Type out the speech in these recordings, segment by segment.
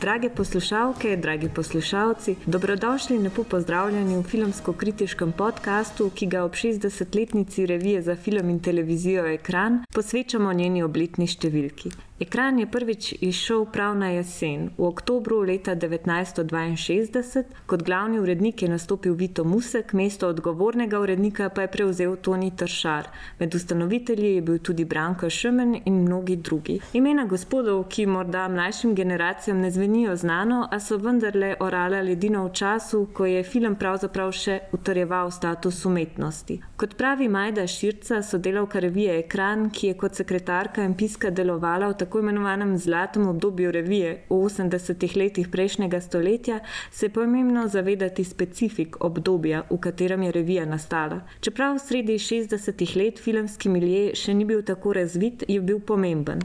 Drage poslušalke, dragi poslušalci, dobrodošli in lepo pozdravljeni v filmsko-kritiškem podkastu, ki ga ob 60-letnici revije za film in televizijo Ekran posvečamo njeni obletni številki. Ekran je prvič izšel prav na jesen, v oktobru leta 1962. Kot glavni urednik je nastopil Vito Musek, mesto odgovornega urednika pa je prevzel Toni Tršar. Med ustanovitelji je bil tudi Branko Šumen in mnogi drugi. Imena gospodov, ki morda mlajšim generacijam ne zvenijo znano, a so vendarle orala ledino v času, ko je film pravzaprav še utrjeval status umetnosti. Kot pravi Majda Širca, sodelavka revije Ekran, ki je kot sekretarka in piska delovala v tako imenovanem zlatem obdobju revije v 80-ih letih prejšnjega stoletja, se je pomembno zavedati specifik obdobja, v katerem je revija nastala. Čeprav sredi 60-ih let filmski milje še ni bil tako razvit, je bil pomemben.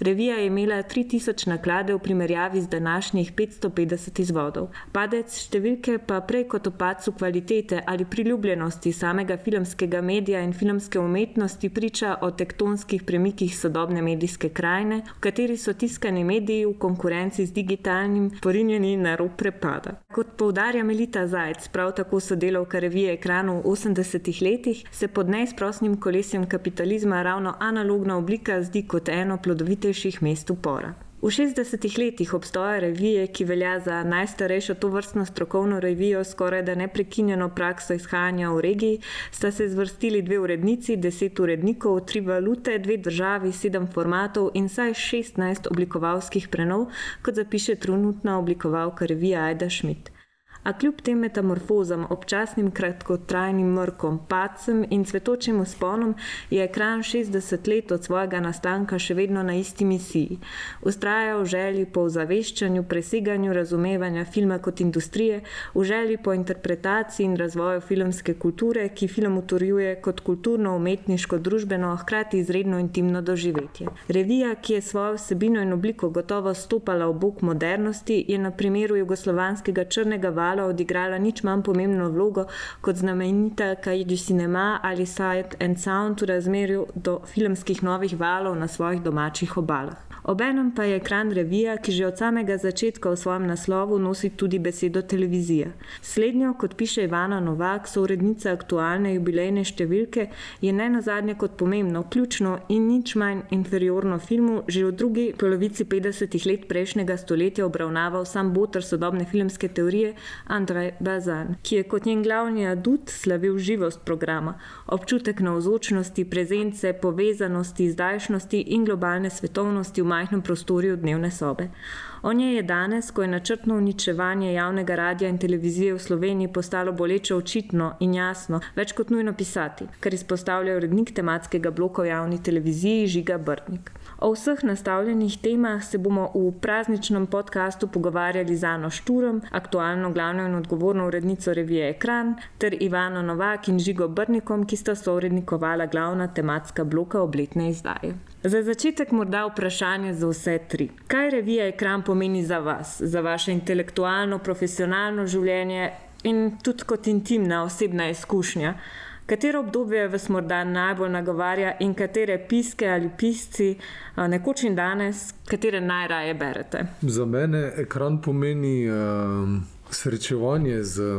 Revija je imela 3000 naklade v primerjavi z današnjih 550 izvodov. Padec številke pa prej kot opacu kvalitete ali priljubljenosti samega filmskega medija in filmske umetnosti priča o tektonskih premikih sodobne medijske krajine, v kateri so tiskani mediji v konkurenci z digitalnim porinjeni na rob prepada. Kot poudarja Melita Zajec, prav tako sodelavka revije Ekranu v 80-ih letih, se pod neizprostnim kolesjem kapitalizma ravno analogna oblika zdi kot eno plodovitejših mest upora. V 60-ih letih obstoja revije, ki velja za najstarejšo to vrstno strokovno revijo, skoraj da neprekinjeno prakso izhajanja v regiji, sta se zvrstili dve urednici, deset urednikov, tri valute, dve državi, sedem formatov in saj 16 oblikovalskih prenov, kot zapiše trenutna oblikovalka revije Aida Schmidt. A kljub tem metamorfozam, občasnim kratkotrajnim mrkom, pacem in cvetočim usponom, je ekran 60 let od svojega nastanka še vedno na isti misiji. Ustraja v želji po ozaveščanju, preseganju razumevanja filma kot industrije, v želji po interpretaciji in razvoju filmske kulture, ki film utorjuje kot kulturno, umetniško, družbeno, hkrati izredno intimno doživetje. Revija, ki je svojo vsebino in obliko gotovo stopala v bok modernosti, je na primeru jugoslovanskega črnega vala Gala odigrala nič manj pomembno vlogo kot znamenita Kaiju Cinema ali Sight and Sound v razmerju do filmskih novih valov na svojih domačih obalah. Obenem pa je ekran revija, ki že od samega začetka v svojem naslovu nosi tudi besedo televizija. Slednjo, kot piše Ivana Novak, so urednica aktualne jubilejne številke, je ne nazadnje kot pomembno, ključno in nič manj inferiorno filmu že v drugi polovici 50-ih let prejšnjega stoletja obravnaval sam botr sodobne filmske teorije Andrej Bazan, ki je kot njen glavni adut slavil živost programa, občutek navzočnosti, prezence, povezanosti, zdajšnosti in globalne svetovnosti v majhnem prostoru dnevne sobe. O njej je danes, ko je načrtno uničevanje javnega radia in televizije v Sloveniji postalo boleče očitno in jasno, več kot nujno pisati, kar izpostavlja urednik tematskega bloka v javni televiziji Žiga Brtnik. O vseh nastavljenih temah se bomo v prazničnem podkastu pogovarjali z Ano Šturom, aktualno glavno in odgovorno urednico revije Ekran, ter Ivano Novak in Žigo Brnikom, ki sta sourednikovala glavna tematska bloka obletne izdaje. Za začetek morda vprašanje za vse tri. Kaj revija Ekran pomeni za vas, za vaše intelektualno, profesionalno življenje in tudi kot intimna osebna izkušnja? Katero obdobje vas morda najbolj nagovarja in katere piske ali pisci nekoč in danes, katere najraje berete? Za mene ekran pomeni uh, srečevanje z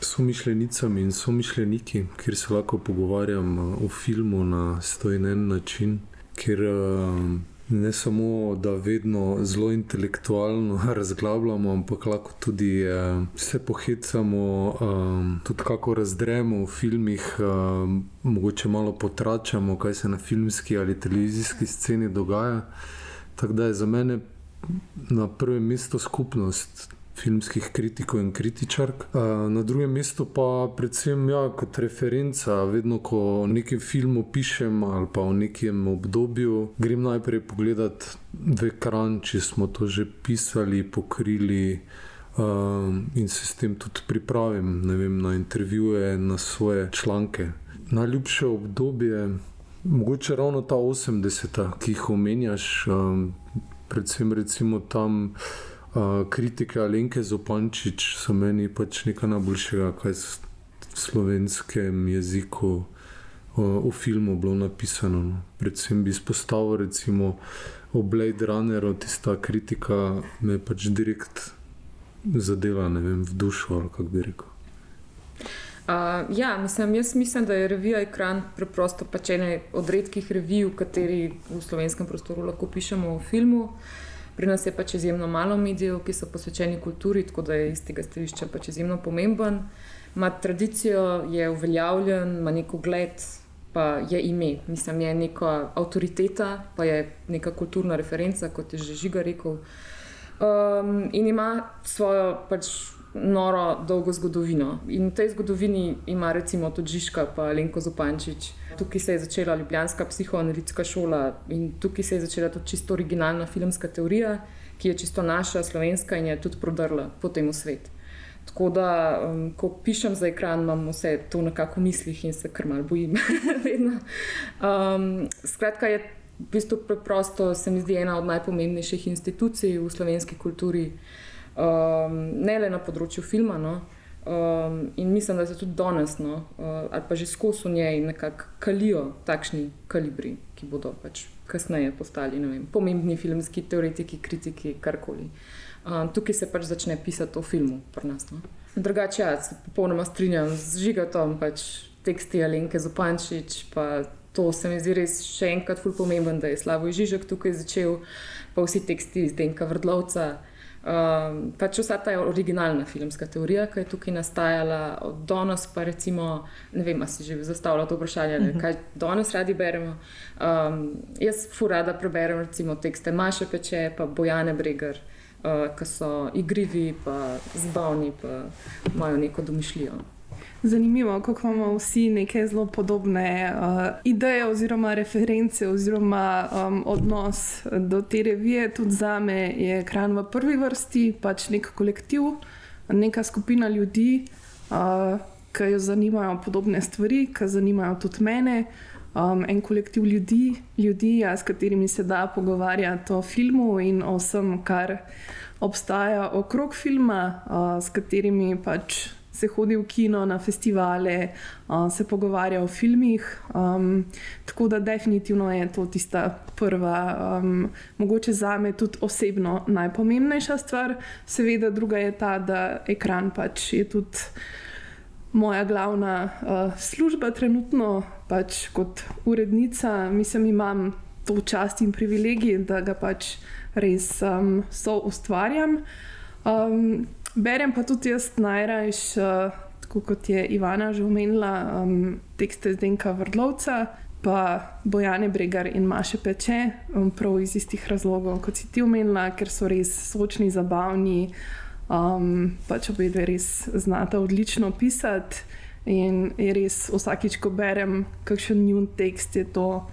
somišljenicami in somišljeniki, kjer se lahko pogovarjam o filmu na stojen način, kjer uh, ne samo, da vedno zelo intelektualno razglabljamo, ampak lahko tudi eh, se pohecamo, eh, tudi kako razdremo v filmih, eh, mogoče malo potračamo, kaj se na filmski ali televizijski sceni dogaja. Tako da je za mene na prvem mestu skupnost filmskih kritikov in kritičark. Na drugem mestu pa predvsem ja, kot referenca, vedno ko nekaj filmov pišem ali pa v nekem obdobju, grem najprej pogledat dve kran, če smo to že pisali, pokrili. Um, in se s tem tudi pripravim vem, na intervjuje, na svoje članke. Najljubše obdobje, mogoče ravno ta 80-ta, ki jih omenjaš, um, predvsem recimo tam kritike Alenke Zopančič so meni pač nekaj najboljšega, kaj v slovenskem jeziku o, o filmu bilo napisano. No. Predvsem bi izpostavil recimo o Blade Runneru, tista kritika me pač direkt zadela vem, v dušo, ali kako bi rekel. Uh, ja, mislim, jaz mislim, da je revija Ekran preprosto pač ena od redkih revij, v kateri v slovenskem prostoru lahko pišemo o filmu. Pri nas je pač izjemno malo medijev, ki so posvečeni kulturi, tako da je iz tega stališča pač izjemno pomemben. Ma tradicijo, je uveljavljen, ima neko gled, pa je ime, mislim, je neka avtoriteta, pa je neka kulturna referenca, kot je že Žiga rekel. Um, in ima svojo pač noro, dolgo zgodovino. In v tej zgodovini ima recimo tudi Žižka, pa Lenko Zopančič. Tukaj se je začela Ljubljanska psihoanalitska šola in tukaj se je začela tudi čisto originalna filmska teorija, ki je čisto naša, slovenska in je tudi prodrla po tem svetu. Tako da, um, ko pišem za ekran, imam vse to nekako v mislih in se kar mal bojim. um, skratka, je v bistvu preprosto, se mi zdi, ena od najpomembnejših institucij v slovenski kulturi, um, ne le na področju filma. No? Um, in mislim, da se tudi danes, no, uh, ali pa že skozi njej, nekako kalijo takšni kalibri, ki bodo pač kasneje postali vem, pomembni filmski teoretiki, kritiki, karkoli. Um, tukaj se pač začne pisati o filmu, pri nas. No. Drugače, ja, se popolnoma strinjam z žigatom, pač teksti Alenke Zupančič. To se mi zdi res še enkrat fulj pomemben, da je Slavoj Žižek tukaj začel, pa vsi teksti iz Denka Vrdlovca. Um, pač vsa ta originalna filmska teorija, ki je tukaj nastajala, od danes pa recimo, ne vem, si že zastavljal to vprašanje, uh mhm. -huh. kaj danes radi beremo. Um, jaz furada preberem recimo tekste Maše Peče, pa Bojane Breger, uh, ki so igrivi, pa zabavni, pa imajo neko domišljijo. Zanimivo, kako imamo vsi neke zelo podobne uh, ideje oziroma reference oziroma um, odnos do te revije. Tudi za me je ekran v prvi vrsti, pač nek kolektiv, neka skupina ljudi, uh, ki jo zanimajo podobne stvari, ki zanimajo tudi mene. Um, en kolektiv ljudi, ljudi ja, s katerimi se da pogovarjati o filmu in o vsem, kar obstaja okrog filma, uh, s katerimi pač se hodi v kino, na festivale, uh, se pogovarja o filmih. Um, tako da definitivno je to tista prva, um, mogoče za me tudi osebno najpomembnejša stvar. Seveda, druga je ta, da ekran pač je tudi. Moja glavna uh, služba trenutno, pač kot urednica, mislim, imam to čast in privilegij, da ga pač res um, so ustvarjam. Um, Berem pa tudi jaz najrajš, uh, tako kot je Ivana že omenila, um, tekste Zdenka Vrlovca, pa Bojane Bregar in Maše Peče, um, prav iz istih razlogov, kot si ti omenila, ker so res sočni, zabavni, um, pač obe dve res znata odlično pisati. In je res vsakič, ko berem kakšen njun tekst, je to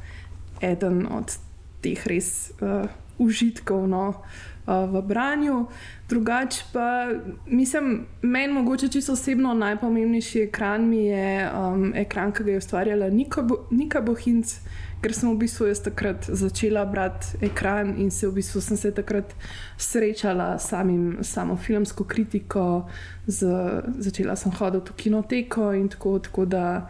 eden od teh res uh, užitkov. No v branju. Drugače pa mislim, meni mogoče čisto osebno najpomembnejši ekran mi je um, ekran, ki ga je ustvarjala Nika, Bo Nika Bohinc, ker sem v bistvu jaz takrat začela brati ekran in se v bistvu sem se takrat srečala s samo filmsko kritiko, z, začela sem hoditi v kinoteko in tako, tako da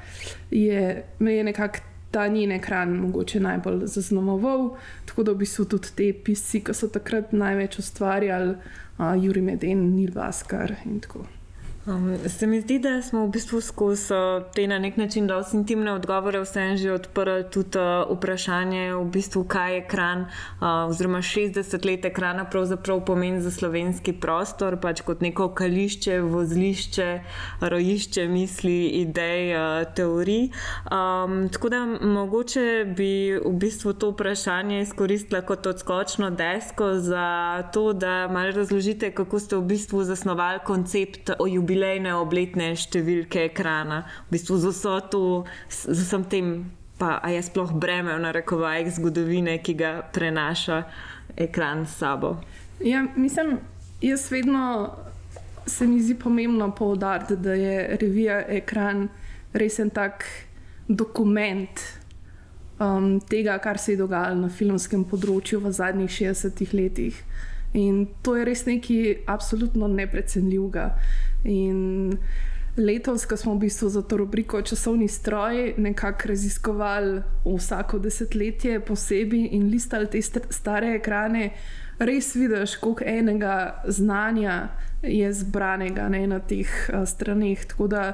je me je nekako ta njen ekran mogoče najbolj zaznamoval. Tako da v bistvu tudi te pisci, ki so takrat največ ustvarjali, uh, Juri Meden, Nil Vaskar in tako naprej. Um, se mi zdi, da smo v bistvu skozi uh, te na nek način dosti intimne odgovore vsem že odprli tudi uh, vprašanje, v bistvu, kaj je ekran, uh, oziroma 60 let ekrana pravzaprav pomeni za slovenski prostor, pač kot neko kališče, vozlišče, rojišče misli, idej, uh, teorij. Um, tako da mogoče bi v bistvu to vprašanje izkoristila kot odskočno desko za to, da malo razložite, kako ste v bistvu zasnovali koncept o jubilejih jubilejne obletne številke ekrana, v bistvu z vso to, z vsem tem, pa je sploh breme v narekovajih zgodovine, ki ga prenaša ekran s sabo. Ja, mislim, jaz vedno se mi zdi pomembno poudariti, da je revija ekran res en tak dokument. Um, tega, kar se je dogajalo na filmskem področju v zadnjih 60 letih. In to je res nekaj absolutno neprecenljivega. In letos, ko smo v bistvu za to rubriko Časovni stroj nekako raziskovali vsako desetletje posebej in listali te stare ekrane, res vidiš, koliko enega znanja je zbranega ne, na teh uh, straneh. Tako da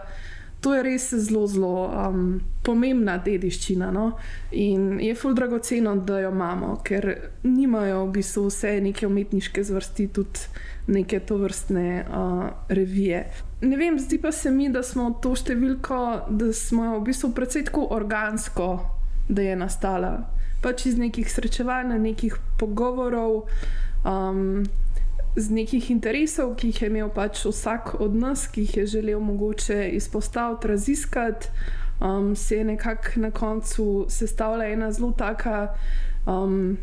to je res zelo, zelo um, pomembna dediščina. No? In je ful dragoceno, da jo imamo, ker nimajo v bistvu vse neke umetniške zvrsti, tudi neke to vrstne uh, revije. Ne vem, zdi pa se mi, da smo to številko, da smo v bistvu precej tako organsko, da je nastala. Pač iz nekih srečevanj, nekih pogovorov, um, z nekih interesov, ki jih je imel pač vsak od nas, ki jih je želel mogoče izpostaviti, raziskati, um, se je nekako na koncu sestavila ena zelo taka. Um,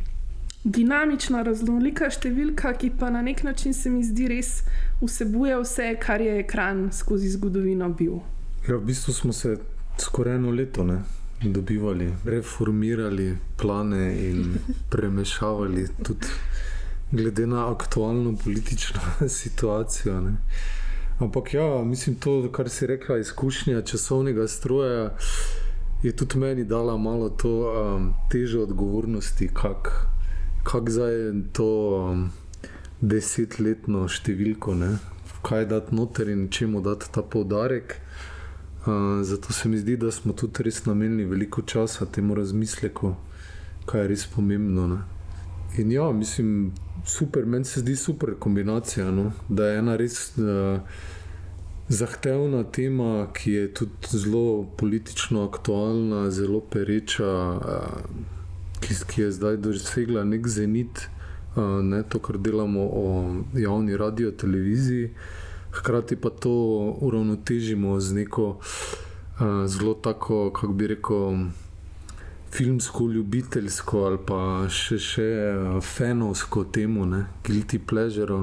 dinamična, raznolika številka, ki pa na nek način se mi zdi res vsebuje vse, kar je ekran skozi zgodovino bil. Ja, v bistvu smo se skoraj eno leto ne, dobivali, reformirali plane in premešavali tudi glede na aktualno politično situacijo. Ne. Ampak ja, mislim, to, kar si rekla, izkušnja časovnega stroja. Je tudi meni dala malo to um, težo odgovornosti, kako kako zdaj to um, desetletno številko, ne? kaj dati noter in čemu dati ta poudarek. Uh, zato se mi zdi, da smo tudi res namenili veliko časa temu razmisleku, kaj je res pomembno. Ne? In ja, mislim, super, meni se zdi super kombinacija, no? da je ena res. Uh, Zahtevna tema, ki je tudi zelo politično aktualna, zelo pereča, uh, ki, ki je zdaj dosegla nek zenit, uh, ne, to, kar delamo o javni radio, televiziji, hkrati pa to uravnotežimo z neko uh, zelo tako, kako bi rekel. Filmsko, ljubiteljsko ali pa še, še uh, fenovsko temu, ne, guilty pleasure.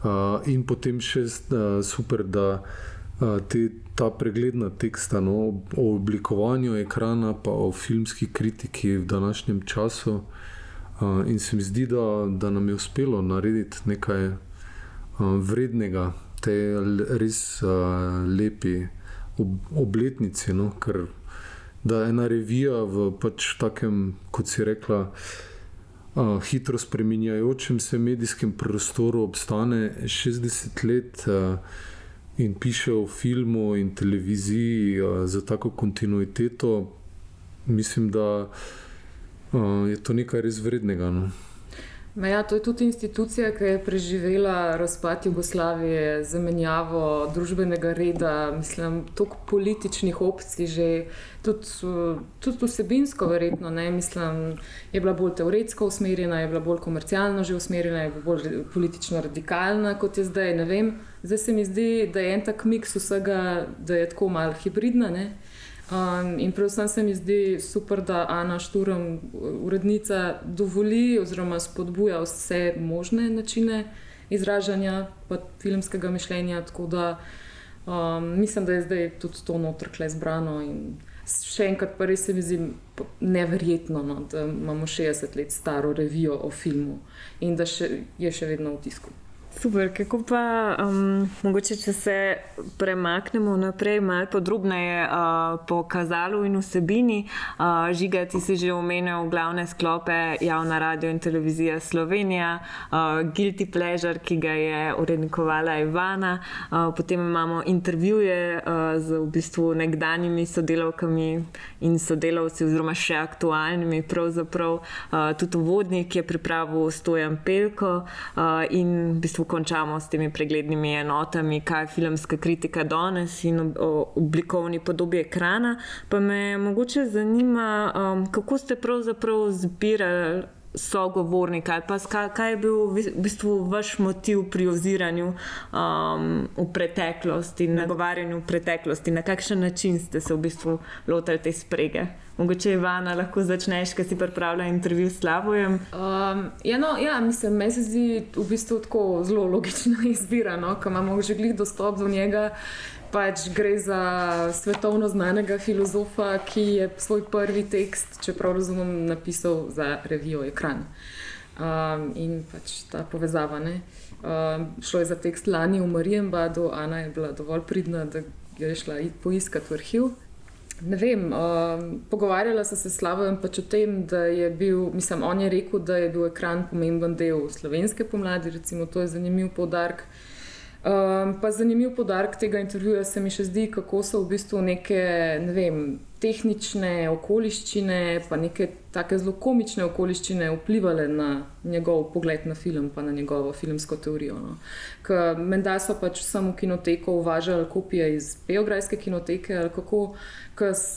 Uh, in potem še uh, super, da uh, te ta pregledna teksta no, o oblikovanju ekrana, pa o filmski kritiki v današnjem času. Uh, in se mi zdi, da, da nam je uspelo narediti nekaj uh, vrednega, te res uh, lepi ob, obletnici. No, ker da ena revija v pač takem, kot si rekla. Uh, hitro spremenjajočem se medijskem prostoru obstane 60 let, uh, in piše o filmu in televiziji uh, za tako kontinuiteto, mislim, da uh, je to nekaj res vrednega. No? Ja, to je tudi institucija, ki je preživela razpad Jugoslavije, zamenjavo družbenega reda, mislim, toliko političnih opcij, že tudi, tudi vsebinsko, verjetno. Ne, mislim, je bila bolj teoretsko usmerjena, je bila bolj komercialno že usmerjena, je bila bolj politično radikalna kot je zdaj. Zdaj se mi zdi, da je en tak miks vsega, da je tako malo hibridna. Ne. Um, in predvsem se mi zdi super, da Ana Šturm, urednica, dovoli oziroma spodbuja vse možne načine izražanja filmskega mišljenja. Tako da um, mislim, da je zdaj tudi to notrkle zbrano. In še enkrat, pa res se mi zdi neverjetno, no, da imamo 60 let staro revijo o filmu in da še, je še vedno v tisku. Super, kako pa um, mogoče, če se premaknemo naprej, malo podrobneje uh, po kazalu in vsebini. Uh, Žiga, ti si že omenil glavne sklope javna radio in televizija Slovenija, uh, Guilty Pleasure, ki ga je urednikovala Ivana, uh, potem imamo intervjuje uh, z v bistvu nekdanjimi sodelavkami in sodelavci, oziroma še aktualnimi, pravzaprav uh, tudi vodnik, je pripravil Stojan Pelko uh, in v bistvu končamo s temi preglednimi enotami, kaj je filmska kritika danes in o oblikovni podobi ekrana. Pa me mogoče zanima, um, kako ste pravzaprav zbirali. Sogovornika, pa kaj je bil v bistvu vaš motiv pri oziranju um, v preteklosti, nagovarjanju v preteklosti, na kakšen način ste se v bistvu lotili te sprege? Mogoče Ivana lahko začneš, ker si pripravlja intervju s Slavojem. Um, ja, no, ja, mislim, meni se zdi v bistvu tako zelo logična izbira, no, ko imamo že glih dostop do njega. Pač gre za svetovno znanega filozofa, ki je svoj prvi tekst, če prav razumem, napisal za revijo Ekran. Um, in pač ta povezava. Um, šlo je za tekst lani v Marijem Badu, Ana je bila dovolj pridna, da je šla poiskati v arhiv. Ne vem, um, pogovarjala sem se s Slavom pač o tem, da je bil, mislim, on je rekel, da je bil ekran pomemben del slovenske pomladi, recimo, to je zanimiv poudarek. Um, pa zanimiv podarek tega intervjuja se mi še zdi, kako so v bistvu neke ne vem, tehnične okoliščine, pa neke tako zelo komične okoliščine vplivali na njegov pogled na film, pa na njegovo filmsko teorijo. No. Menda so pač samo v kinoteko uvažali kopije iz Beograjske kinoteke, ali kako,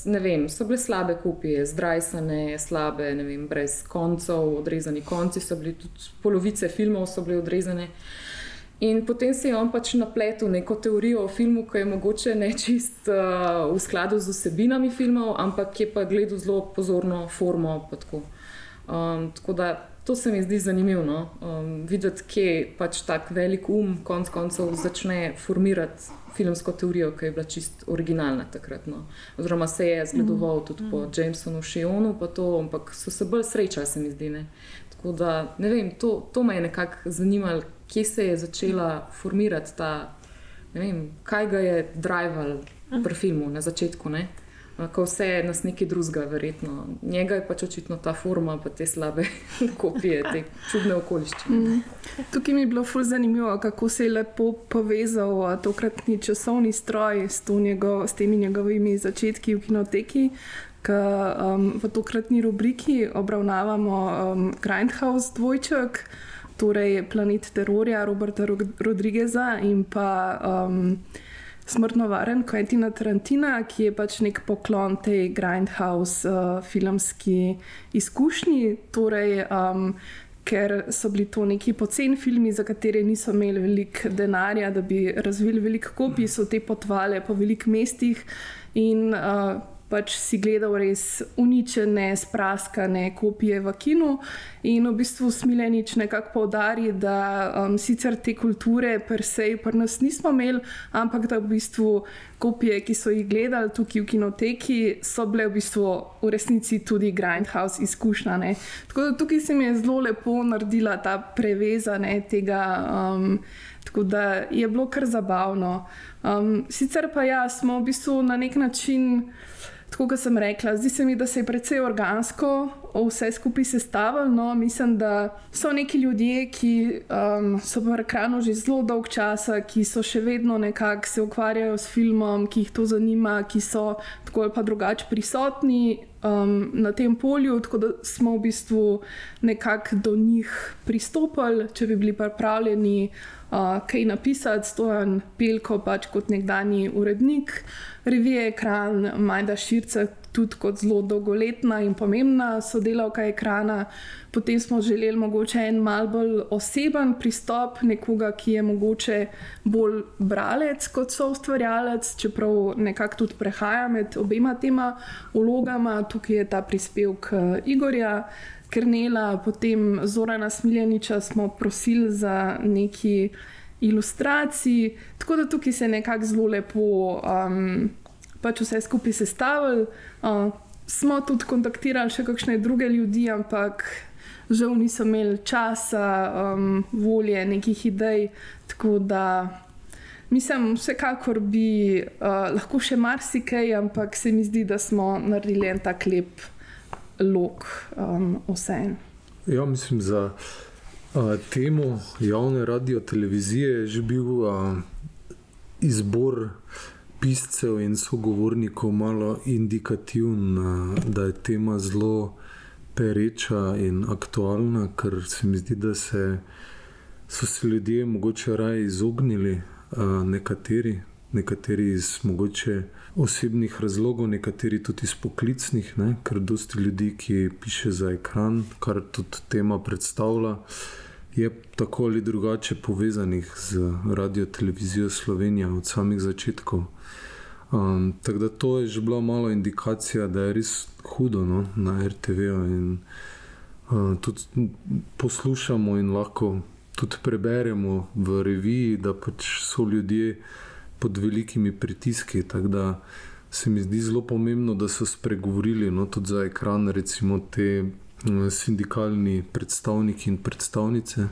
ne vem, so bile slabe kopije, zdrajsane, slabe, ne vem, brez koncev, odrezani konci so bili, tudi polovice filmov so bile odrezane. In potem se je on pač napletel neko teorijo o filmu, ki je mogoče ne čist uh, v skladu z vsebinami filmov, ampak je pa gledal zelo pozorno formo. Tako. Um, tako da to se mi zdi zanimivo, no? um, videti, kje pač tak velik um konc koncev začne formirati filmsko teorijo, ki je bila čist originalna takrat. No? Oziroma se je zgledoval mm. tudi po Jamesonu Shionu, ampak so se bolj srečali, se mi zdi. Ne? Tako da ne vem, to, to me je nekako zanimalo kje se je začela formirati ta, ne vem, kaj ga je drival pri filmu na začetku. Ne? Ko vse je nas nekaj drugega, verjetno. Njega je pač očitno ta forma, pa te slabe kopije, te čudne okoliščine. Mm. Tukaj mi je bilo fully zanimivo, kako se je lepo povezal tokratni časovni stroj s, njegov, s temi njegovimi začetki v kinoteki. Ka, um, v tokratni rubriki obravnavamo um, Grindhouse dvojček torej Planet terorja Roberta Rodrigueza in pa um, Smrtno varen Quentina Tarantina, ki je pač nek poklon tej Grindhouse uh, filmski izkušnji. Torej, um, Ker so bili to neki poceni filmi, za katere niso imeli veliko denarja, da bi razvili veliko kopij, so te potovali po velikih mestih in uh, pač si gledal res uničene, spraskane kopije v kinu. In v bistvu Smiljanič nekako poudari, da um, sicer te kulture per se pri nas nismo imeli, ampak da v bistvu kopije, ki so jih gledali tukaj v kinoteki, so bile v bistvu v resnici tudi Grindhouse izkušnja. Tako da tukaj se mi je zelo lepo naredila ta prevezane tega. Um, Tako da je bilo kar zabavno. Um, sicer pa ja, smo v bistvu na nek način tako kot sem rekla, zdi se mi, da se je precej organsko vse skupaj sestavljalo. No, mislim, da so neki ljudje, ki um, so v ekranu že zelo dolg čas, ki so še vedno nekako se ukvarjajo s filmom, ki jih to zanima, ki so tako ali pa drugače prisotni. Um, na tem polju, tako da smo v bistvu nekako do njih pristopili, če bi bili pripravljeni uh, kaj napisati, stojan Pelko, pač kot nekdani urednik. Revije Ekran, Majda Širca, tudi kot zelo dolgoletna in pomembna sodelavka ekrana. Potem smo želeli mogoče en mal bolj oseben pristop, nekoga, ki je mogoče bolj bralec kot so ustvarjalec, čeprav nekako tudi prehaja med obema tema vlogama. Tukaj je ta prispevek eh, Igorja. Krnela, potem Zorana Smiljaniča smo prosili za neki ilustracij, tako da tukaj se nekako zelo lepo um, pač vse skupaj sestavili. Uh, smo tudi kontaktirali še kakšne druge ljudi, ampak žal nisem imel časa, um, volje, nekih idej. Tako da mislim, vsekakor bi uh, lahko še marsikaj, ampak se mi zdi, da smo naredili en tak lep lok um, vse. Ja, mislim, za temu javne radio televizije je že bil uh, izbor piscev in sogovornikov malo indikativen, uh, da je tema zelo pereča in aktualna, ker se mi zdi, da se, so se ljudje mogoče raje izognili, uh, nekateri, nekateri iz mogoče osebnih razlogov, nekateri tudi iz poklicnih, ne? ker dosti ljudi, ki piše za ekran, kar tudi tema predstavlja je tako ali drugače povezanih z radio televizijo Slovenija od samih začetkov. Um, tako da to je že bila malo indikacija, da je res hudo no, na RTV-u. In uh, tudi poslušamo in lahko tudi preberemo v reviji, da pač so ljudje pod velikimi pritiski. Tako da se mi zdi zelo pomembno, da so spregovorili no, tudi za ekran, recimo te sindikalni predstavniki in predstavnice.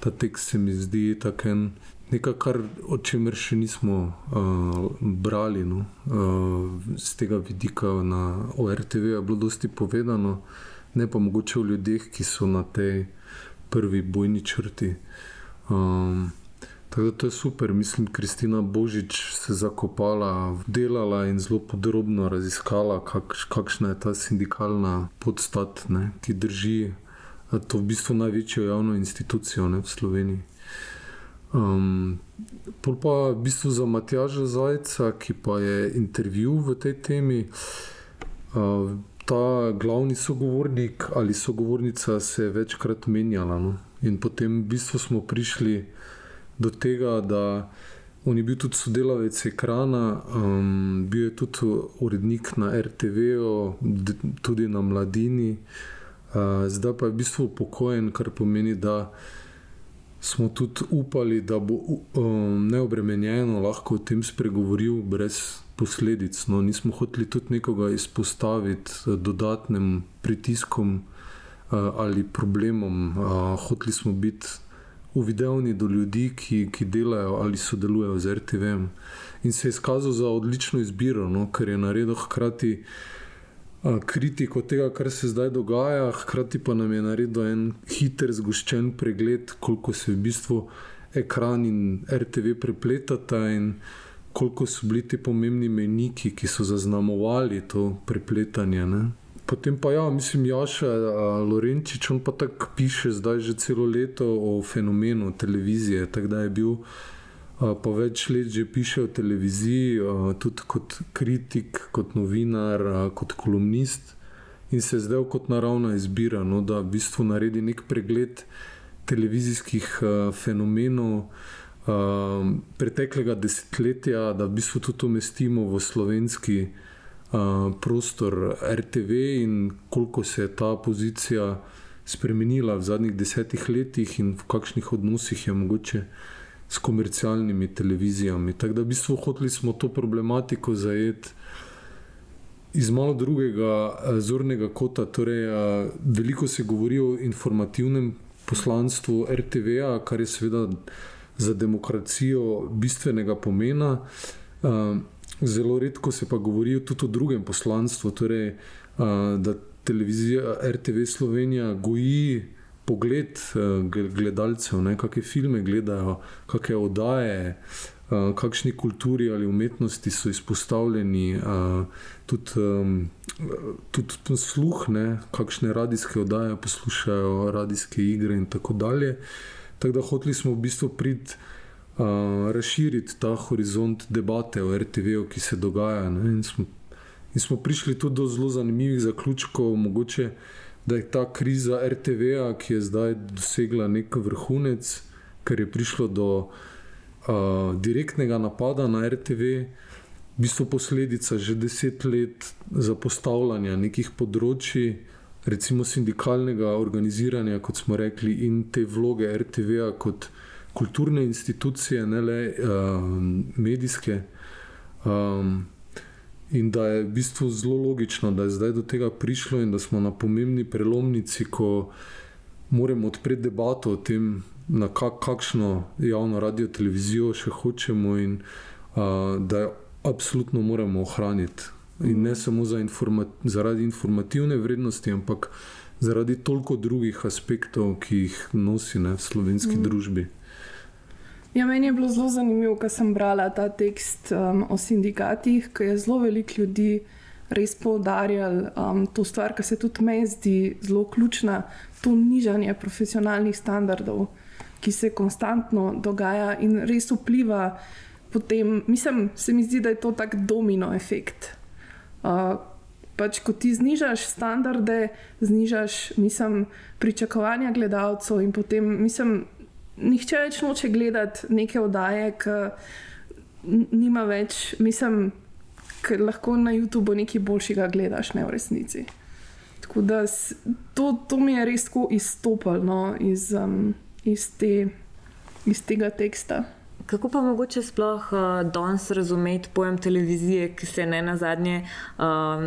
Ta tekst se mi zdi tako en nekaj, kar, o čemer še nismo uh, brali. No. Uh, z tega vidika na ORTV je bilo dosti povedano, ne pa mogoče o ljudeh, ki so na tej prvi bojni črti. Um, Tako da to je super, mislim, Kristina Božič se je zakopala, delala in zelo podrobno raziskala, kakš, kakšna je ta sindikalna podstat, ne, ki drži to v bistvu največjo javno institucijo ne, v Sloveniji. Um, pol pa v bistvu za Matjaža Zajca, ki pa je intervju v tej temi. Uh, Ta glavni sogovornik ali sogovornica se je večkrat menjala, no? in potem v bistvu smo prišli do tega, da on je bil tudi sodelavec ekrana, um, bil je tudi urednik na RTV, tudi na Mladini, uh, zdaj pa je v bistvu upokojen, kar pomeni, da smo tudi upali, da bo um, neobremenjeno lahko o tem spregovoril brez. Posledic. No, nismo hoteli tudi nekoga izpostaviti dodatnim pritiskom uh, ali problemom. Uh, hoteli smo biti uvidevni do ljudi, ki, ki delajo ali sodelujejo z RTV. -em. In se je izkazal za odlično izbiro, no, ker je naredil hkrati a, kritiko tega, kar se zdaj dogaja, hkrati pa nam je naredil en hiter, zgoščen pregled, koliko se v bistvu ekran in RTV prepletata in koliko so bili ti pomembni meniki, ki so zaznamovali to prepletanje. Ne. Potem pa ja, mislim, Jaša Lorenčič, on pa tako piše zdaj že celo leto o fenomenu televizije. Tako da je bil pa več let že piše o televiziji, tudi kot kritik, kot novinar, kot kolumnist. In se je zdaj kot naravna izbira, no, da v bistvu naredi nek pregled televizijskih fenomenov. Uh, preteklega desetletja, da v bistvu tudi umestimo v slovenski uh, prostor RTV in koliko se je ta pozicija spremenila v zadnjih desetih letih in v kakšnih odnosih je mogoče s komercialnimi televizijami. Tako da v bistvu hoteli smo to problematiko zajeti. Iz malo drugega zornega kota, torej veliko se govori o informativnem poslanstvu RTV, kar je seveda za demokracijo bistvenega pomena. Zelo redko se pa govori tudi o drugem poslanstvu, torej, da televizija RTV Slovenija goji pogled gledalcev, kakšne filme gledajo, kakšne oddaje, kakšni kulturi ali umetnosti so izpostavljeni, tudi, tudi sluh, ne, kakšne radijske oddaje poslušajo, radijske igre in tako dalje. Tako da hoteli smo v bistvu priti razširiti ta horizont debate o RTV-u, ki se dogaja. In smo, in smo prišli tudi do zelo zanimivih zaključkov, mogoče, da je ta kriza RTV-a, ki je zdaj dosegla nek vrhunec, ker je prišlo do uh, direktnega napada na RTV. V bistvu posledica že deset let zapostavljanja nekih področji, recimo sindikalnega organiziranja, kot smo rekli, in te vloge RTV-a kot kulturne institucije, ne le uh, medijske. Um, in da je v bistvu zelo logično, da je zdaj do tega prišlo in da smo na pomembni prelomnici, ko moramo odpreti debato o tem, na kak, kakšno javno radio televizijo še hočemo in uh, da jo absolutno moramo ohraniti. In ne samo za informa zaradi informativne vrednosti, ampak zaradi toliko drugih aspektov, ki jih nosi ne, v slovenski mm. družbi. Ja, meni je bilo zelo zanimivo, ko sem brala ta tekst um, o sindikatih, ker je zelo veliko ljudi res poudarjalo um, to stvar, ki se tudi meni zdi zelo ključna, to nižanje profesionalnih standardov, ki se konstantno dogaja in res vpliva. Potem, mislim, se mi zdi, da je to tak domino efekt. Uh, pač, ko ti znižaš standarde, znižaš mislim, pričakovanja gledalcev in potem, mislim, nihče več noče gledati neke oddaje, ki nima več, mislim, ker lahko na YouTubu nekaj boljšega gledaš, ne v resnici. Tako da to, to mi je res tako izstopalo no, iz, um, iz, te, iz tega teksta. Kako pa mogoče sploh uh, danes razumeti pojem televizije, ki se ne na zadnje uh,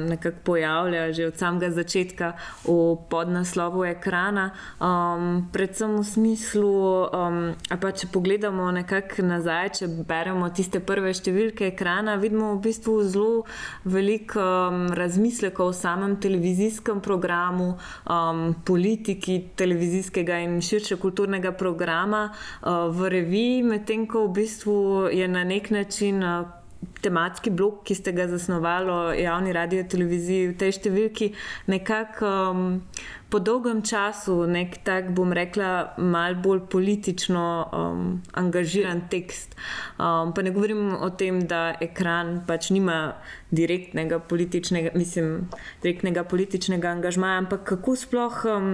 nekako pojavlja že od samega začetka v podnaslovu ekrana, um, predvsem v smislu, um, pa če pogledamo nekako nazaj, če beremo tiste prve številke ekrana, vidimo v bistvu zelo veliko um, razmislekov o samem televizijskem programu, um, politiki televizijskega in širše kulturnega programa uh, v reviji, medtem ko v bistvu je na nek način. Uh, Tematski blok, ki ste ga zasnovali, javni radio, televiziji, v tej številki, nekako um, po dolgem času, nek tak, bom rekla, mal bolj politično um, angažiran tekst. Um, pa ne govorim o tem, da ekran pač nima direktnega političnega, mislim, direktnega političnega angažmaja, ampak kako sploh. Um,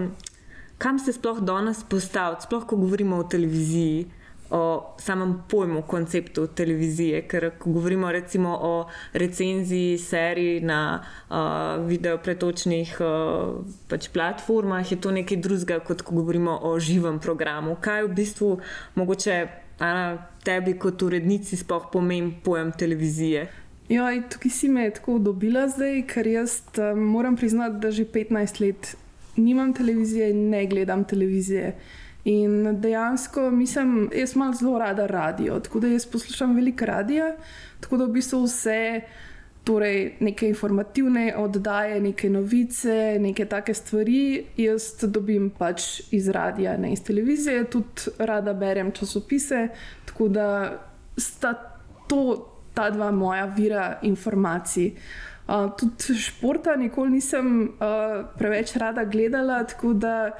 kam se sploh danes postaviti, sploh ko govorimo o televiziji, o samem pojmu, konceptu televizije. Ker ko govorimo recimo o recenziji serij na uh, videopretočnih uh, pač platformah, je to nekaj drugega, kot ko govorimo o živem programu. Kaj v bistvu mogoče Ana, tebi kot urednici sploh pomeni pojem televizije? Ja, tukaj si me tako dobila zdaj, ker jaz um, moram priznati, da že 15 let nimam televizije in ne gledam televizije. In dejansko mislim, jaz imam zelo rada radio, tako da jaz poslušam veliko radia, tako da v bistvu vse. Torej, neke informativne oddaje, neke novice, neke take stvari, jaz dobim pač iz radia, ne iz televizije, tudi rada berem časopise. Tako da sta to ta dva moja vira informacij. Uh, tudi športa nikoli nisem uh, preveč rada gledala, tako da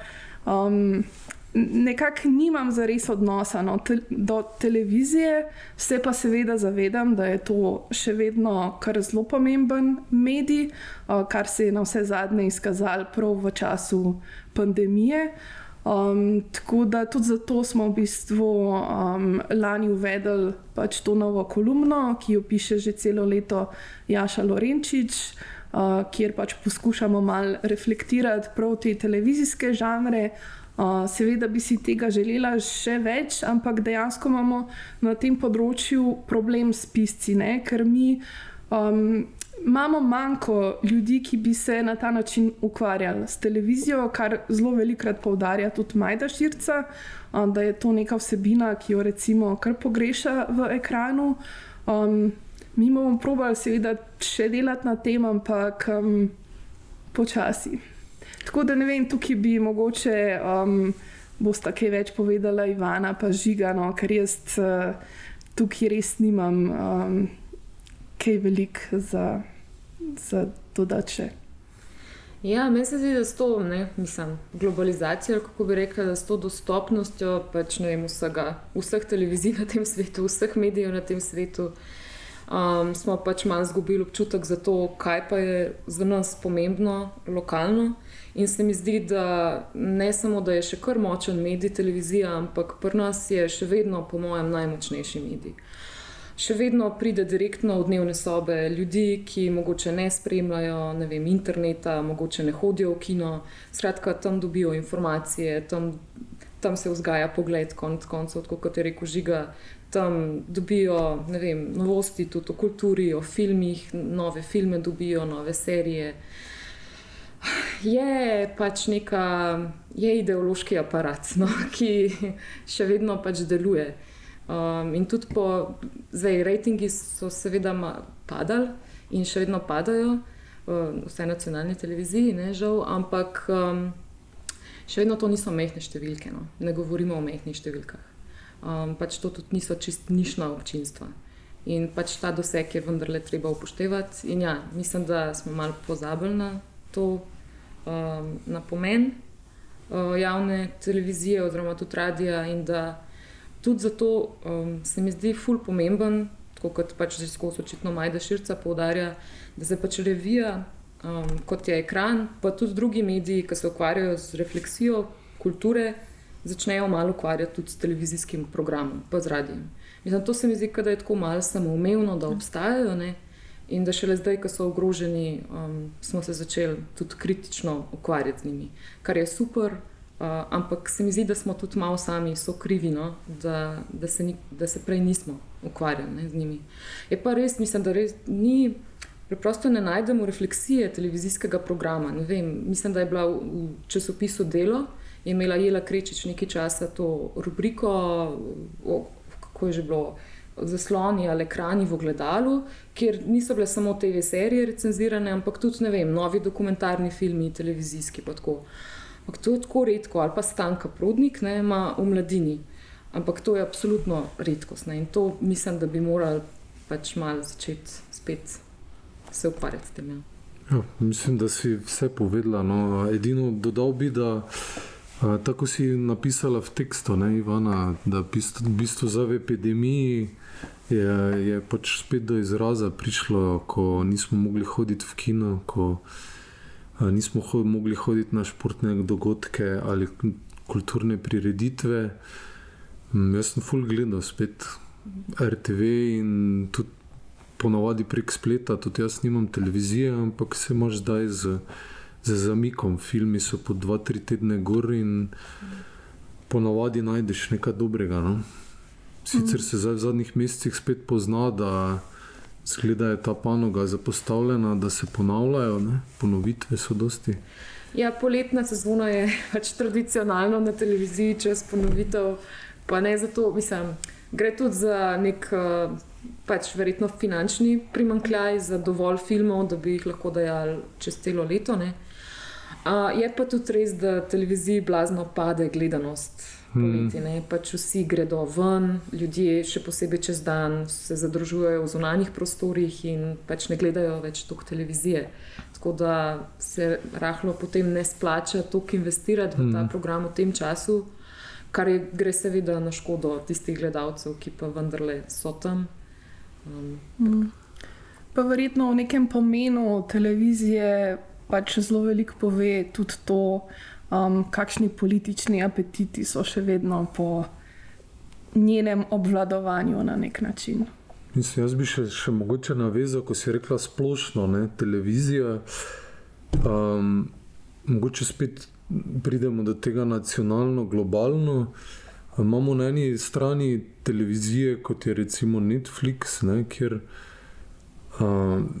um, nekako nimam za res odnosa no, te, do televizije, se pa seveda zavedam, da je to še vedno kar zelo pomemben medij, kar se je na vse zadnje izkazalo prav v času pandemije. Um, tako da tudi zato smo v bistvu um, lani uvedli pač to novo kolumno, ki jo piše že celo leto Jaša Lorenčič, uh, kjer pač poskušamo malo reflektirati prav te televizijske žanre. Uh, seveda bi si tega želela še več, ampak dejansko imamo na tem področju problem s pisci, ne? ker mi um, imamo manjko ljudi, ki bi se na ta način ukvarjali s televizijo, kar zelo velikokrat poudarja tudi Majda Širca, da je to neka vsebina, ki jo recimo kar pogreša v ekranu. Um, mi bomo probali seveda še delati na tem, ampak um, počasi. Tako da ne vem, tukaj bi mogoče. Um, Bosta kaj več povedala, Ivana, pa žigano, ker jaz uh, tukaj res nimam um, kaj velik za, za dodače. Ja, meni se zdi, da s to ne, mislim, globalizacijo, kako bi rekla, da s to dostopnostjo pač, vem, vsega, vseh televizij na tem svetu, vseh medijev na tem svetu, um, smo pač malo izgubili občutek za to, kaj pa je za nas pomembno, lokalno. In se mi zdi, da ne samo, da je še kar močen medij televizija, ampak pri nas je še vedno, po mojem, najmočnejši medij še vedno pride direktno v dnevne sobe ljudi, ki morda ne spremljajo ne vem, interneta, morda ne hodijo v kino. Skratka, tam dobijo informacije, tam, tam se vzgaja pogled, konc koncev, kot je rekel Žiga. Tam dobijo vem, novosti tudi o kulturi, o filmih, nove filme dobijo, nove serije. Je pač neka, je ideološki aparat, no, ki še vedno pač deluje. Um, in tudi po zdaj, rejtingi so seveda padali in še vedno padajo, uh, vse nacionalne televizije, ne žal, ampak um, še vedno to niso mehke številke. No. Ne govorimo o mehkih številkah. Um, pač to tudi niso čist nišna občinstva. In pač ta doseg je vendarle treba upoštevati. In ja, mislim, da smo malo pozabili na to, um, na pomen uh, javne televizije oziroma tudi radia in da tudi zato um, se mi zdi ful pomemben, tako kot pač že skozi očitno Majda Širca poudarja, da se pač revija, um, kot je ekran, pa tudi drugi mediji, ki se ukvarjajo z refleksijo kulture, začnejo malo ukvarjati tudi s televizijskim programom, pa z radijem. Mislim, to se mi zdi, da je tako malo samoumevno, da obstajajo. Ne? In da šele zdaj, ko so ogroženi, um, smo se začeli tudi kritično ukvarjati z njimi, kar je super, Uh, ampak se mi zdi, da smo tudi malo sami so krivi, no? da, da, se ni, da se prej nismo ukvarjali ne, z njimi. Je pa res, mislim, da res ni, preprosto ne najdemo refleksije televizijskega programa. Vem, mislim, da je bila v časopisu Delo, je imela Jela Krečič nekaj časa to rubriko, o, kako je že bilo. Zasloni ali ekrani v gledalu, kjer niso bile samo te serije recenzirane, ampak tudi vem, novi dokumentarni filmi, televizijski. Uh, Ampak to je tako redko, ali pa stanka prodnik, ne ima v mladini. Ampak to je absolutno redkost. Ne? In to mislim, da bi morali pač malo začeti spet se ukvarjati s tem. Ja. Ja, mislim, da si vse povedala. No. Edino dodal bi, da tako si napisala v tekstu, ne, Ivana, da v bistvu za epidemiji je, je pač spet do izraza prišlo, ko nismo mogli hoditi v kino. Ko, nismo ho mogli hoditi na športne dogodke ali kulturne prireditve. Jaz sem full gledal spet RTV in tudi ponovadi prek spleta, tudi jaz nimam televizije, ampak se imaš zdaj z, z zamikom. Filmi so po dva, tri tedne gor in ponovadi najdeš nekaj dobrega. No? Sicer se zdaj v zadnjih mesecih spet pozna, da Zgleda, da je ta panoga zapostavljena, da se ponavljajo, ne? ponovitve so dosti. Ja, poletna sezona je pač tradicionalno na televiziji, čez ponovitev. Pa ne zato, mislim, gre tudi za nek, eh, pač verjetno finančni primankljaj, za dovolj filmov, da bi jih lahko dajali čez celo leto. Uh, je pa tudi res, da televiziji blazno pade gledanost poleti. Hmm. Pač vsi gredo ven, ljudje, še posebej čez dan, se zadržujejo v zunanjih prostorih in pač ne gledajo več toliko televizije. Tako da se rahlo potem ne splača toliko investirati hmm. v ta hmm. program v tem času, kar je, gre seveda na škodo tistih gledalcev, ki pa vendarle so tam. Um, hmm. Pa verjetno v nekem pomenu televizije pač zelo veliko pove tudi to, um, kakšni politični apetiti so še vedno po njenem obvladovanju na nek način. Mislim, jaz bi še, še mogoče navezal, ko si rekla splošno, ne, televizija. Um, mogoče spet pridemo do tega nacionalno, globalno. Imamo na eni strani televizije, kot je recimo Netflix, ne, kjer uh,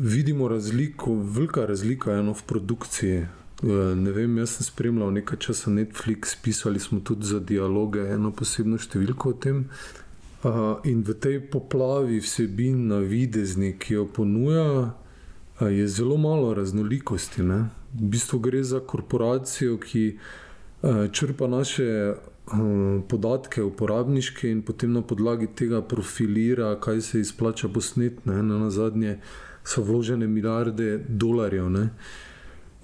vidimo razliko, velika razlika je v produkciji. Eh, ne vem, jaz sem spremljal nekaj časa Netflix, pisali smo tudi za dialoge, eno posebno številko o tem. Uh, in v tej poplavi vsebin na videzni, ki jo ponuja, uh, je zelo malo raznolikosti. Ne? V bistvu gre za korporacijo, ki uh, črpa naše uh, podatke, uporabniške, in potem na podlagi tega profilira, kaj se izplača posnet. Ne? Na zadnje so vložene milijarde dolarjev. Uh,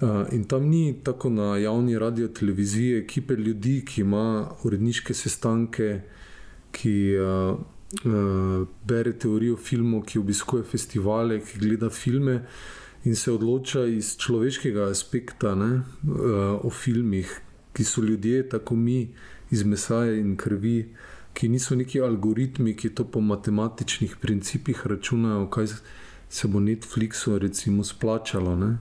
Uh, in tam ni tako na javni radio televiziji ekipe ljudi, ki ima uredniške sestanke, ki uh, uh, bere teorijo filmov, ki obiskuje festivale, ki gleda filme in se odloča iz človeškega aspekta ne, uh, o filmih, ki so ljudje, tako mi, iz mesa in krvi, ki niso neki algoritmi, ki to po matematičnih principih računajo, kaj se bo Netflixu recimo splačalo. Ne.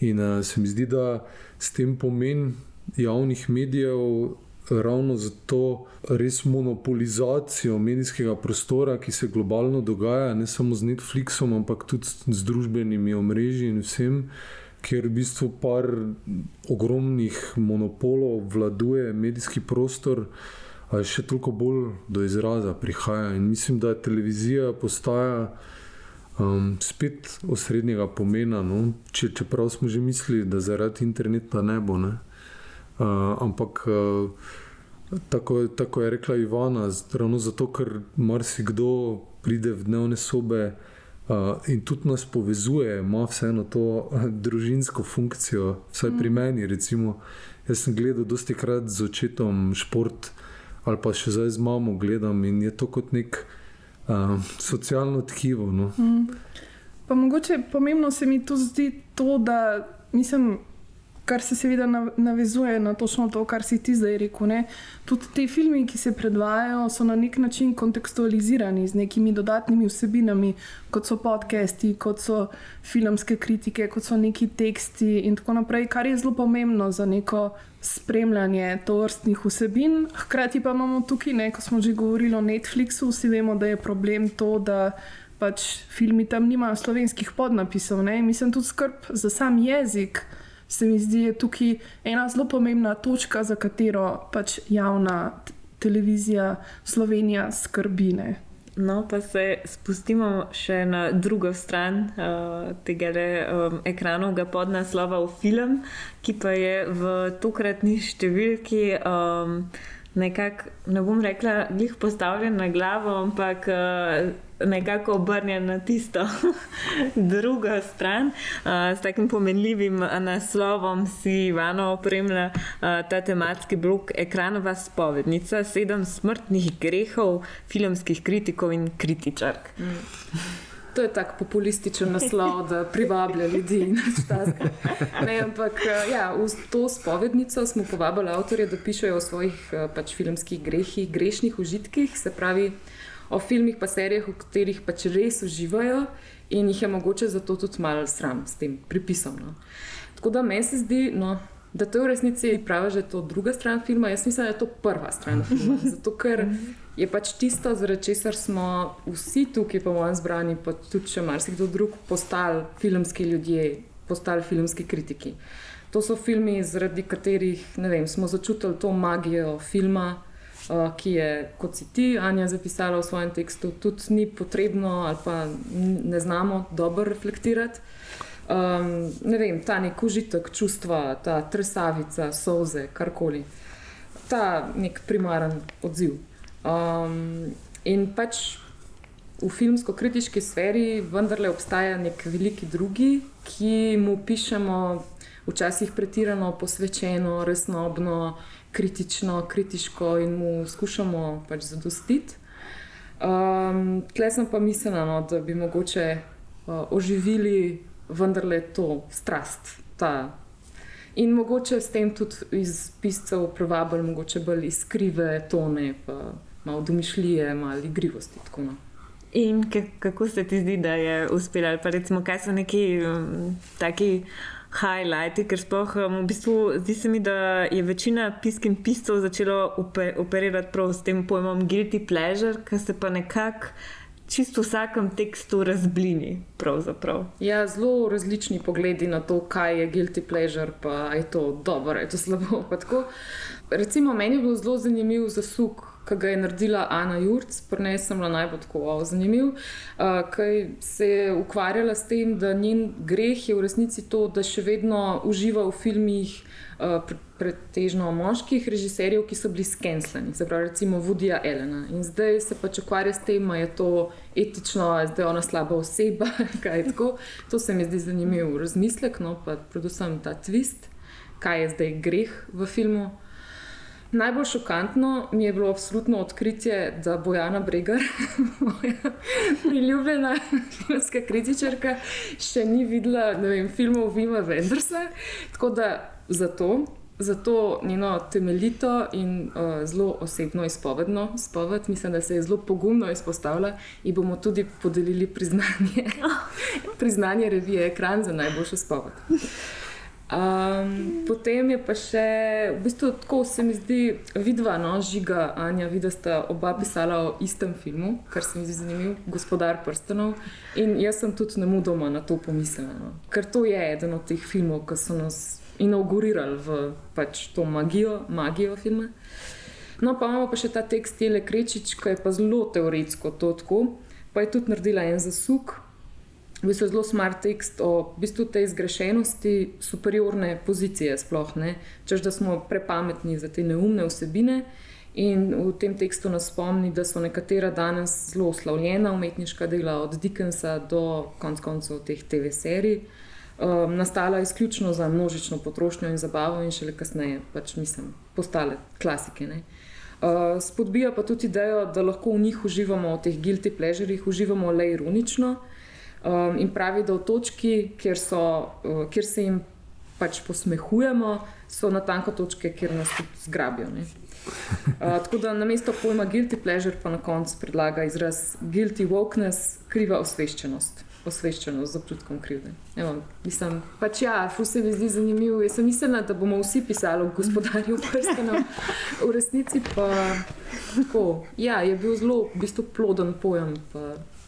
In uh, se mi zdi, da s tem pomen javnih medijev, ravno zato res monopolizacijo medijskega prostora, ki se globalno dogaja, ne samo z Netflixom, ampak tudi z družbenimi omrežji in vsem, ker v bistvu par ogromnih monopolov vladuje medijski prostor. Še toliko bolj do izraza prihaja, in mislim, da televizija postaja um, spet osrednjega pomena. No? Če, čeprav smo že mislili, da zaradi interneta ne bo. Ne? Uh, ampak uh, tako, tako je rekla Ivana, ravno zato, ker marsikdo pride v dnevne sobe. Uh, in tudi nas povezuje, ima vseeno to uh, družinsko funkcijo, vsaj mm. pri meni. Recimo, jaz sem gledal dosti krat z očetom šport, ali pa še zdaj z mamo gledam in je to kot nek uh, socialno tkivo. No. Mm. Pa mogoče pomembno se mi tu zdi to, da mislim, kar se seveda navezuje na točno to, kar si ti zdaj rekel. Ne? Tudi te filme, ki se predvajajo, so na nek način kontekstualizirani z nekimi dodatnimi vsebinami, kot so podcasti, kot so filmske kritike, kot so neki teksti in tako naprej, kar je zelo pomembno za neko spremljanje tovrstnih vsebin. Hkrati pa imamo tukaj, ne, ko smo že govorili o Netflixu, vsi vemo, da je problem to, da. Pač filmi tam nimajo slovenskih podnapisov, ne? mislim tudi skrb za sam jezik se mi zdi, je tukaj ena zelo pomembna točka, za katero pač javna televizija Slovenija skrbi. Ne. No, pa se spustimo še na drugo stran uh, tega um, ekranovega podnaslova v film, ki pa je v tokratni številki. Um, nekako, ne bom rekla, glih postavljen na glavo, ampak uh, nekako obrnjen na tisto drugo stran. Uh, s takim pomenljivim naslovom si Ivano opremlja ta tematski blok Ekranova spovednica, sedem smrtnih grehov filmskih kritikov in kritičark. Mm. To je tako populističen naslov, da privablja ljudi in tako naprej. Ampak eh, ja, v to spovednico smo povabili avtorje, da pišejo o svojih eh, pač, filmskih grehih, grešnih užitkih, se pravi o filmih, pa serijah, v katerih pač res uživajo in jih je mogoče zato tudi malo sram s tem pripisom. No. Tako da meni se zdi. No, Da to je v resnici pravi, da je to druga stran filma, jaz mislim, da je to prva stran filma. Zato, ker je pač tisto, zaradi česar smo vsi tukaj, po mojem zbrani, pa tudi še marsikdo drug, postali filmski ljudje, postali filmski kritiki. To so filmi, zaradi katerih vem, smo začutili to magijo filma, uh, ki je, kot si ti, Anja, zapisala v svojem tekstu, tudi ni potrebno ali pa ne znamo dobro reflektirati. Um, ne vem, ta nek užitek, čustva, ta tresavica, soze, karkoli. Ta nek primaren odziv. Um, in pač v filmsko-kritiški sferi vendarle obstaja nek veliki drugi, ki mu pišemo včasih pretirano, posvečeno, resnobno, kritično, kritiško in mu skušamo pač zadostiti. Um, Tleh sem pa mislila, no, da bi mogoče uh, oživili vendarle to strast. Ta In mogoče s tem tudi iz piscev privabili mogoče bolj iskrive tone, pa malo domišljije, malo igrivosti. No. In kako se ti zdi, da je uspelo, ali pa recimo, kaj so neki um, taki highlighti, ker spoh, um, v bistvu zdi se mi, da je večina pisk in piscev začelo operirati prav s tem pojmom guilty pleasure, ki se pa nekako. Čisto v vsakem tekstu razblini. Ja, zelo različni pogledi na to, kaj je guilty pleasure, pa je to dobro, je to slabo. Recimo, meni je bil zelo zanimiv zasuk ki ga je naredila Ana Jurc, bila najbolj tako zanimiv, uh, ki se je ukvarjala s tem, da njen greh je v resnici to, da še vedno uživa v filmih. Uh, pretežno moških režiserjev, ki so bili skensleni, se pravi, recimo Vodija Elena. In zdaj se pač ukvarja s tem, je to etično, je ona slaba oseba. To se mi zdi zanimiv razmislek, no pa predvsem ta twist, kaj je zdaj greh v filmu. Najbolj šokantno mi je bilo absolutno odkritje, da Bojana Bregar, moja priljubljena filmska kritičarka, še ni videla vem, filmov Vima Vendersa. Tako da zato, zato njeno temeljito in uh, zelo osebno izpovedno spoved, mislim, da se je zelo pogumno izpostavila in bomo tudi podelili priznanje, priznanje revije Ekran za najboljšo spoved. Um, potem je pa še, v bistvu, tako se mi zdi, vidva, no, žiga, Anja, vidi, da sta oba pisala o istem filmu, kar se mi zdi zanimivo, Gospodar prstanov. In jaz sem tudi ne mudoma na to pomislila, no. ker to je eden od teh filmov, ki so nas inaugurirali v pač to magijo, magijo filma. No, pa imamo pa še ta tekst Tele Krečič, ki je pa zelo teoretsko to tako, pa je tudi naredila en zasuk v bistvu zelo smart tekst o v bistvu tej zgrešenosti superiorne pozicije, sploh ne, čež da smo prepametni za te neumne vsebine. In v tem tekstu nas spomni, da so nekatera danes zelo slavljena umetniška dela, od Dickensa do konc koncev teh TV serij, um, nastala izključno za množično potrošnjo in zabavo, in šele kasneje, pač mislim, postale klasike. Uh, spodbija pa tudi idejo, da lahko v njih uživamo, v teh guilty pleasurejih, uživamo le ironično, Um, in pravi, da v točki, kjer, so, uh, kjer se jim pač posmehujemo, so na tanko točke, kjer nas tudi zgrabijo. Ne? Uh, tako da na mesto pojma guilty pleasure pa na koncu predlaga izraz guilty wokeness, kriva osveščenost osveščenost z občutkom krivde. Evo, mislim, pač ja, vse mi zdi zanimivo. Jaz sem mislila, da bomo vsi pisali o gospodarju prstenov, v resnici pa tako. Ja, je bil zelo v bistvu ploden pojem.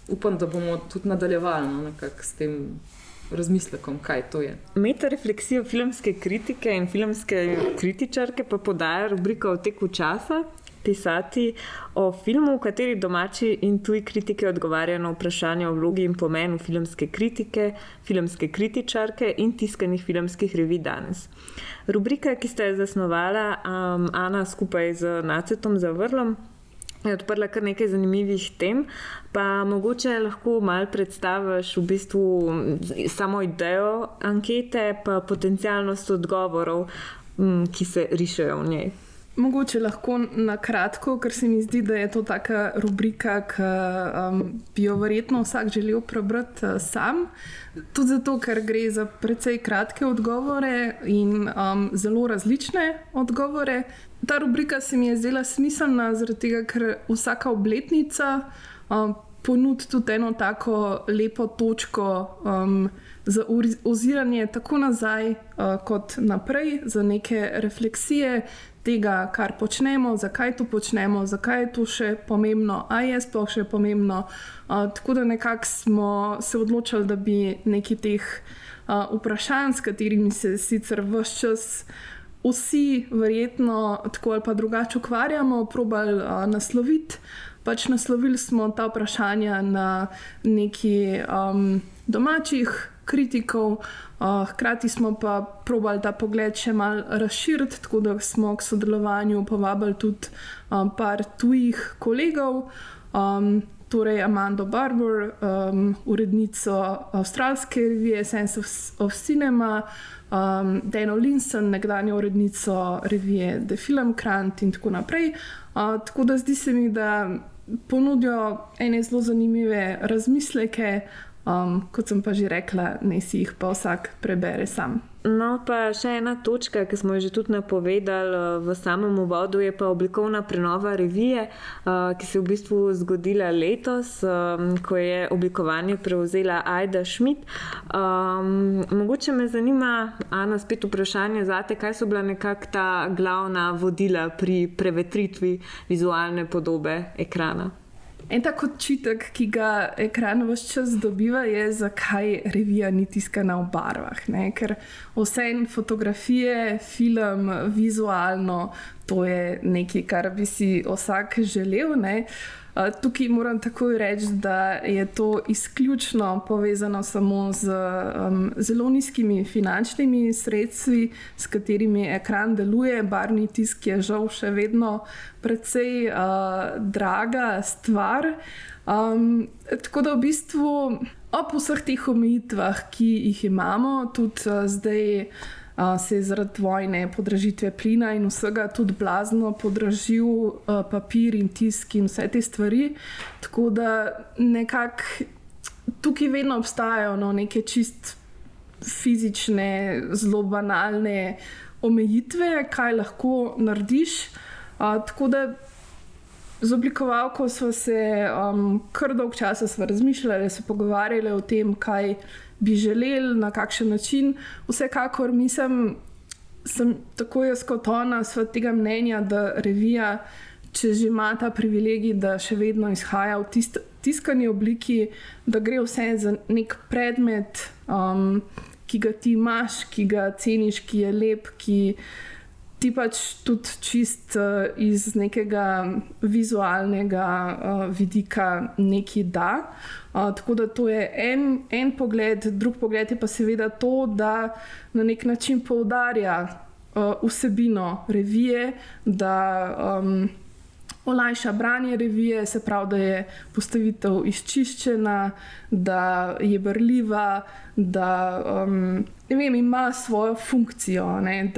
Upam, da bomo tudi nadaljevali no, s tem razmislekom, kaj to je. Meta refleksijo filmske kritike in filmske kritičarke pa podaja rubrika o teku časa pisati o filmu, v kateri domači in tuji kritiki odgovarjajo na vprašanje o vlogi in pomenu filmske kritike, filmske kritičarke in tiskanih filmskih revij danes. Rubrika, ki ste jo zasnovala, um, Ana skupaj z Nacetom Zavrlom. Je odprla kar nekaj zanimivih tem, pa mogoče lahko malo predstaviš v bistvu samo idejo ankete, pa potencijalnost odgovorov, ki se rišejo v njej. Mogoče lahko na kratko, ker se mi zdi, da je to taka rubrika, ki um, bi jo verjetno vsak želel prebrati uh, sam. Tudi zato, ker gre za precej kratke odgovore in um, zelo različne odgovore. Ta rubrika se mi je zdela smiselna, tega, ker vsaka obletnica um, ponudi tudi eno tako lepo točko. Um, Za oziranje tako nazaj, uh, kot naprej, za neke refleksije, tega, kar počnemo, zakaj to počnemo, zakaj je to še pomembno, ali je sploh še pomembno. Uh, tako da nekako smo se odločili, da bi nekaj teh uh, vprašanj, s katerimi se sicer vse čas. Vsi, verjetno, tako ali pa drugače ukvarjamo, probali uh, nasloviti. Pač naslovili smo ta vprašanja na neki um, domačih kritikov, uh, hkrati smo pa probali ta pogled še malo razširiti, tako da smo k sodelovanju povabili tudi um, par tujih kolegov. Um, Torej, Amanda Barber, um, urednico avstralske revije Sense of, of Cinema, um, Dano Linson, nekdanjo urednico revije The Film Crant in tako naprej. Uh, tako da zdi se mi, da ponudijo ene zelo zanimive razmisleke, Um, kot sem pa že rekla, naj si jih pa vsak prebere sam. No, pa še ena točka, ki smo jo že tudi napovedali uh, v samem uvodu, je pa oblikovna prenova revije, uh, ki se je v bistvu zgodila letos, um, ko je oblikovanje prevzela Aida Schmidt. Um, mogoče me zanima, Ana, spet vprašanje za te, kaj so bila nekako ta glavna vodila pri prevetritvi vizualne podobe ekrana. En tak očitek, ki ga ekran vse čas dobiva, je, zakaj revija ni tiskana v barvah. Ne? Ker vse en fotografije, film, vizualno, to je nekaj, kar bi si vsak želel. Ne? Tukaj moram takoj reči, da je to izključno povezano samo z um, zelo nizkimi finančnimi sredstvi, s katerimi ekran deluje. Barvni tisk je žal še vedno precej uh, draga stvar. Um, tako da v bistvu ob vseh teh omejitvah, ki jih imamo, tudi uh, zdaj se je zaradi vojne, podražitve plina in vsega tudi blazno podražil uh, papir in tisk in vse te stvari. Tako da nekako tukaj vedno obstajajo no, neke čist fizične, zelo banalne omejitve, kaj lahko narediš. Uh, tako da z oblikovalko smo se um, kar dolg časa razmišljali, se pogovarjali o tem, kaj bi želeli, na kakšen način. Vsekakor mislim, sem tako jaz kot ona, sva tega mnenja, da revija, če že ima ta privilegij, da še vedno izhaja v tist, tiskani obliki, da gre vse za nek predmet, um, ki ga ti imaš, ki ga ceniš, ki je lep, ki ti pač tudi čist uh, iz nekega vizualnega uh, vidika nekaj da. Uh, tako da to je en, en pogled, drug pogled je pa seveda to, da na nek način poudarja uh, vsebino revije, da um, olajša branje revije, se pravi, da je postavitev izčiščena, da je brljiva, da um, vem, ima svojo funkcijo. Ne,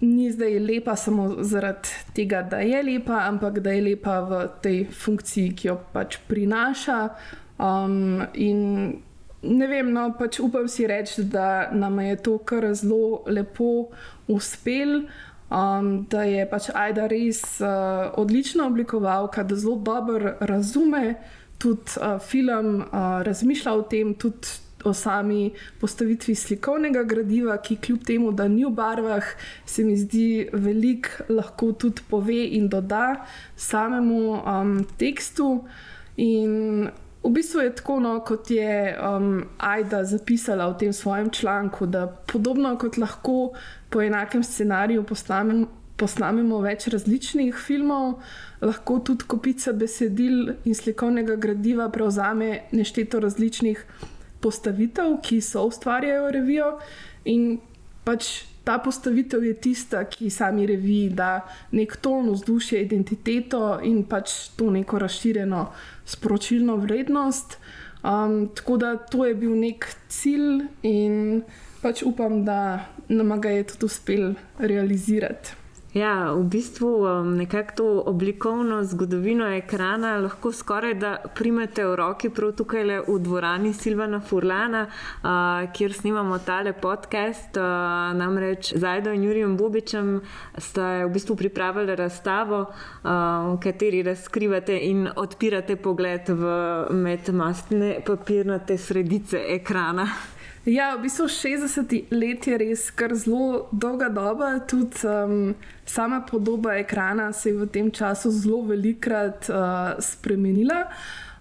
ni zdaj lepa samo zaradi tega, da je lepa, ampak da je lepa v tej funkciji, ki jo pač prinaša. Um, in ne vem, no, pač upam si reči, da nam je to kar zelo lepo uspelo. Um, da je pač Aida res uh, odlična oblikovalka, da zelo dobro razume tudi uh, film, uh, razmišlja o tem, tudi o sami postavitvi slikovnega gradiva, ki kljub temu, da ni v barvah, se mi zdi veliko lahko tudi pove in doda samemu um, tekstu. In v bistvu je tako, no, kot je um, Aida zapisala v tem svojem članku, da podobno kot lahko po enakem scenariju posnamemo, posnamemo več različnih filmov, lahko tudi kopica besedil in slikovnega gradiva prevzame nešteto različnih postavitev, ki so ustvarjajo revijo. In pač ta postavitev je tista, ki sami reviji da nek ton, vzdušje, identiteto in pač to neko razširjeno sporočilno vrednost. Um, tako da to je bil nek cilj, in pač upam, da nam ga je tudi uspel realizirati. Ja, v bistvu um, nekako to oblikovno zgodovino ekrana lahko skoraj da primete v roki prav tukaj v dvorani Silvana Furlana, uh, kjer snimamo tale podcast. Uh, namreč Zajdo in Jurijem Bobičem ste v bistvu pripravili razstavo, uh, v kateri razkrivate in odpirate pogled v medmastne papirnate sredice ekrana. Ja, v bistvu 60 let je res kar zelo dolga doba. Tudi um, sama podoba ekrana se je v tem času zelo velikrat uh, spremenila.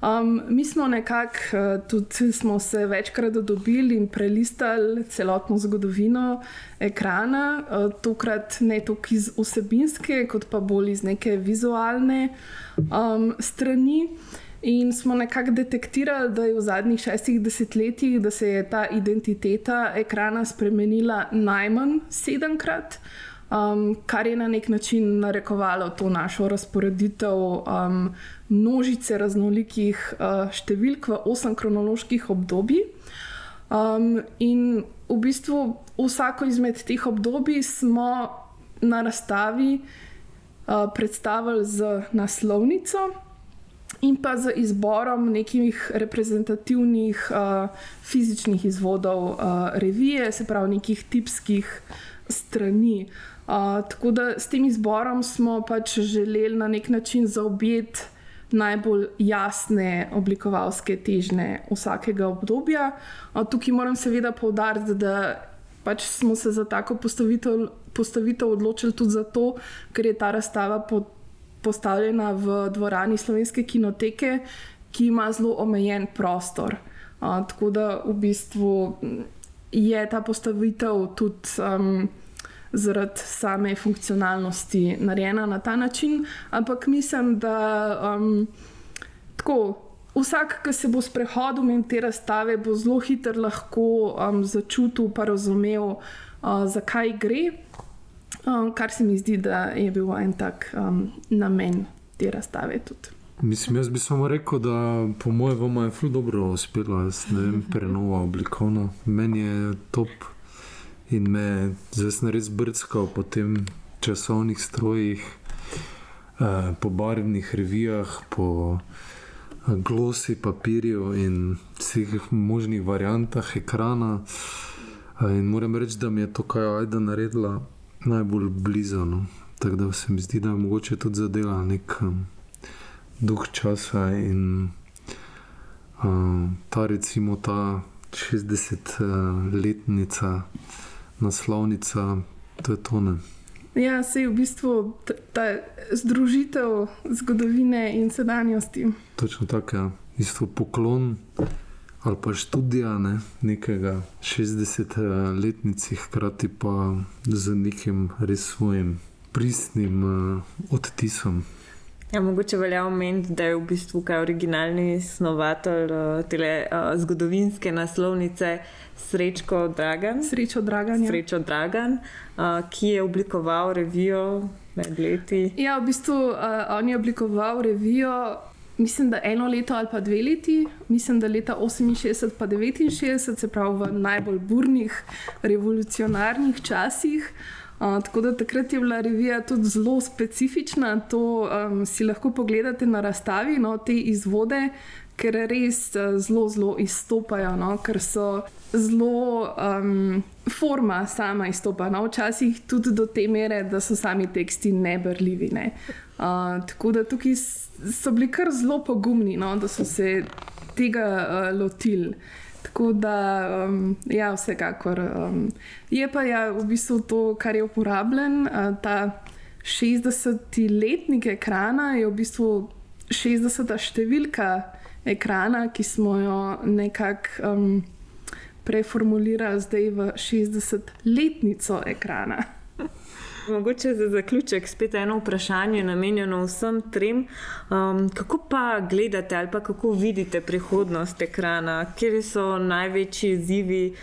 Um, mi smo nekako uh, tudi smo se večkrat dobili in prelistali celotno zgodovino ekrana, uh, tokrat ne toliko iz osebinske, kot pa bolj iz neke vizualne um, strani. In smo nekako detektirali, da je v zadnjih šestih desetletjih, da se je ta identiteta ekrana spremenila najmanj sedemkrat, um, kar je na nek način narekovalo to našo razporeditev um, množice raznolikih uh, številk v osem kronoloških obdobij. Um, in v bistvu vsako izmed teh obdobij smo na razstavi uh, predstavili z naslovnico in pa z izborom nekih reprezentativnih uh, fizičnih izvodov uh, revije, se pravi, nekih tipskih strani. Uh, tako da s tem izborom smo pač želeli na nek način zaobjeti najbolj jasne oblikovalske težnje vsakega obdobja. Uh, tukaj moram seveda povdariti, da pač smo se za tako postavitev, postavitev odločili tudi zato, ker je ta razstava pod postavljena v dvorani slovenske kinoteke, ki ima zelo omejen prostor. Uh, tako da v bistvu je ta postavitev tudi um, zaradi same funkcionalnosti narejena na ta način, ampak mislim, da um, tako. Vsak, ki se bo sprehodil in te razstave, bo zelo hitro lahko um, začutil in razumel, uh, zakaj gre. Um, kar se mi zdi, da je bil en tak um, namen te razstave. Tudi. Mislim, jaz bi samo rekel, da po mojem vam je zelo dobro uspelo, da je prenova oblikovna. Meni je top in me zdaj res brskal po tem časovnih strojih, eh, po barvnih revijah, po eh, glosi papirju in vseh možnih variantah ekrana. Eh, in moram reči, da mi je to, kar je Aida naredila najbolj blizu. No. Tako da se mi zdi, da mogoče tudi zadela nek um, duh časa in um, ta, recimo, ta 60-letnica, uh, naslovnica, to je tone. Ja, se je v bistvu ta združitev zgodovine in sedanjosti. Točno tako, ja. isto poklon ali pa študija ne, nekega 60-letnici, hkrati pa z nekim res svojim pristnim uh, odtisom. Ja, mogoče velja omeniti, da je v bistvu kaj originalni snovatelj uh, te uh, zgodovinske naslovnice Srečko Dragan. Srečo Dragan, ja. Srečo Dragan uh, ki je oblikoval revijo med leti. Ja, v bistvu uh, on je oblikoval revijo mislim, da eno leto ali pa dve leti, mislim, da leta 68 pa 69, se pravi v najbolj burnih revolucionarnih časih. Uh, tako da takrat je bila revija tudi zelo specifična. To um, si lahko pogledate na razstavi, no, te izvode, ker res uh, zelo, zelo izstopajo, no? ker so zelo um, forma sama izstopa. No? Včasih tudi do te mere, da so sami teksti nebrljivi. Ne? Uh, tako da tukaj so bili kar zelo pogumni, no? da so se tega uh, lotili. Tako da, um, ja, vsekakor. Um, je pa ja, v bistvu to, kar je uporabljen, uh, ta 60-letnik ekrana je v bistvu 60. številka ekrana, ki smo jo nekako um, preformulirali zdaj v 60-letnico ekrana. Mogoče za zaključek spet eno vprašanje, namenjeno vsem trem. Um, kako pa gledate ali pa kako vidite prihodnost ekrana, kje so največji izzivi,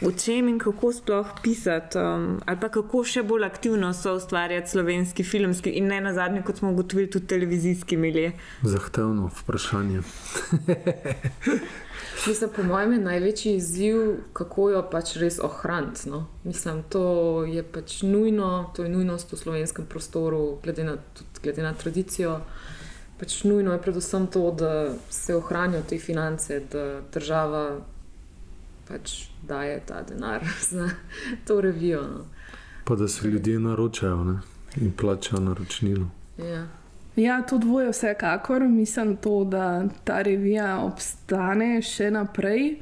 v čem in kako sploh pisati, um, ali pa kako še bolj aktivno so ustvarjati slovenski filmski in ne na zadnje, kot smo ugotovili, tudi televizijski milje? Zahtevno vprašanje. Mislim, po mojem, je največji izziv, kako jo pač res ohraniti. No? Mislim, to je pač nujno, to je nujnost v slovenskem prostoru, glede na, tudi, glede na tradicijo. Pač nujno je predvsem to, da se ohranijo te finance, da država pač daje ta denar za to revijo. No? Pa da se ljudje naročajo ne? in plačajo naročnino. Ja. Ja, to dvoje vsekakor. Mislim, to, da ta revija obstane še naprej.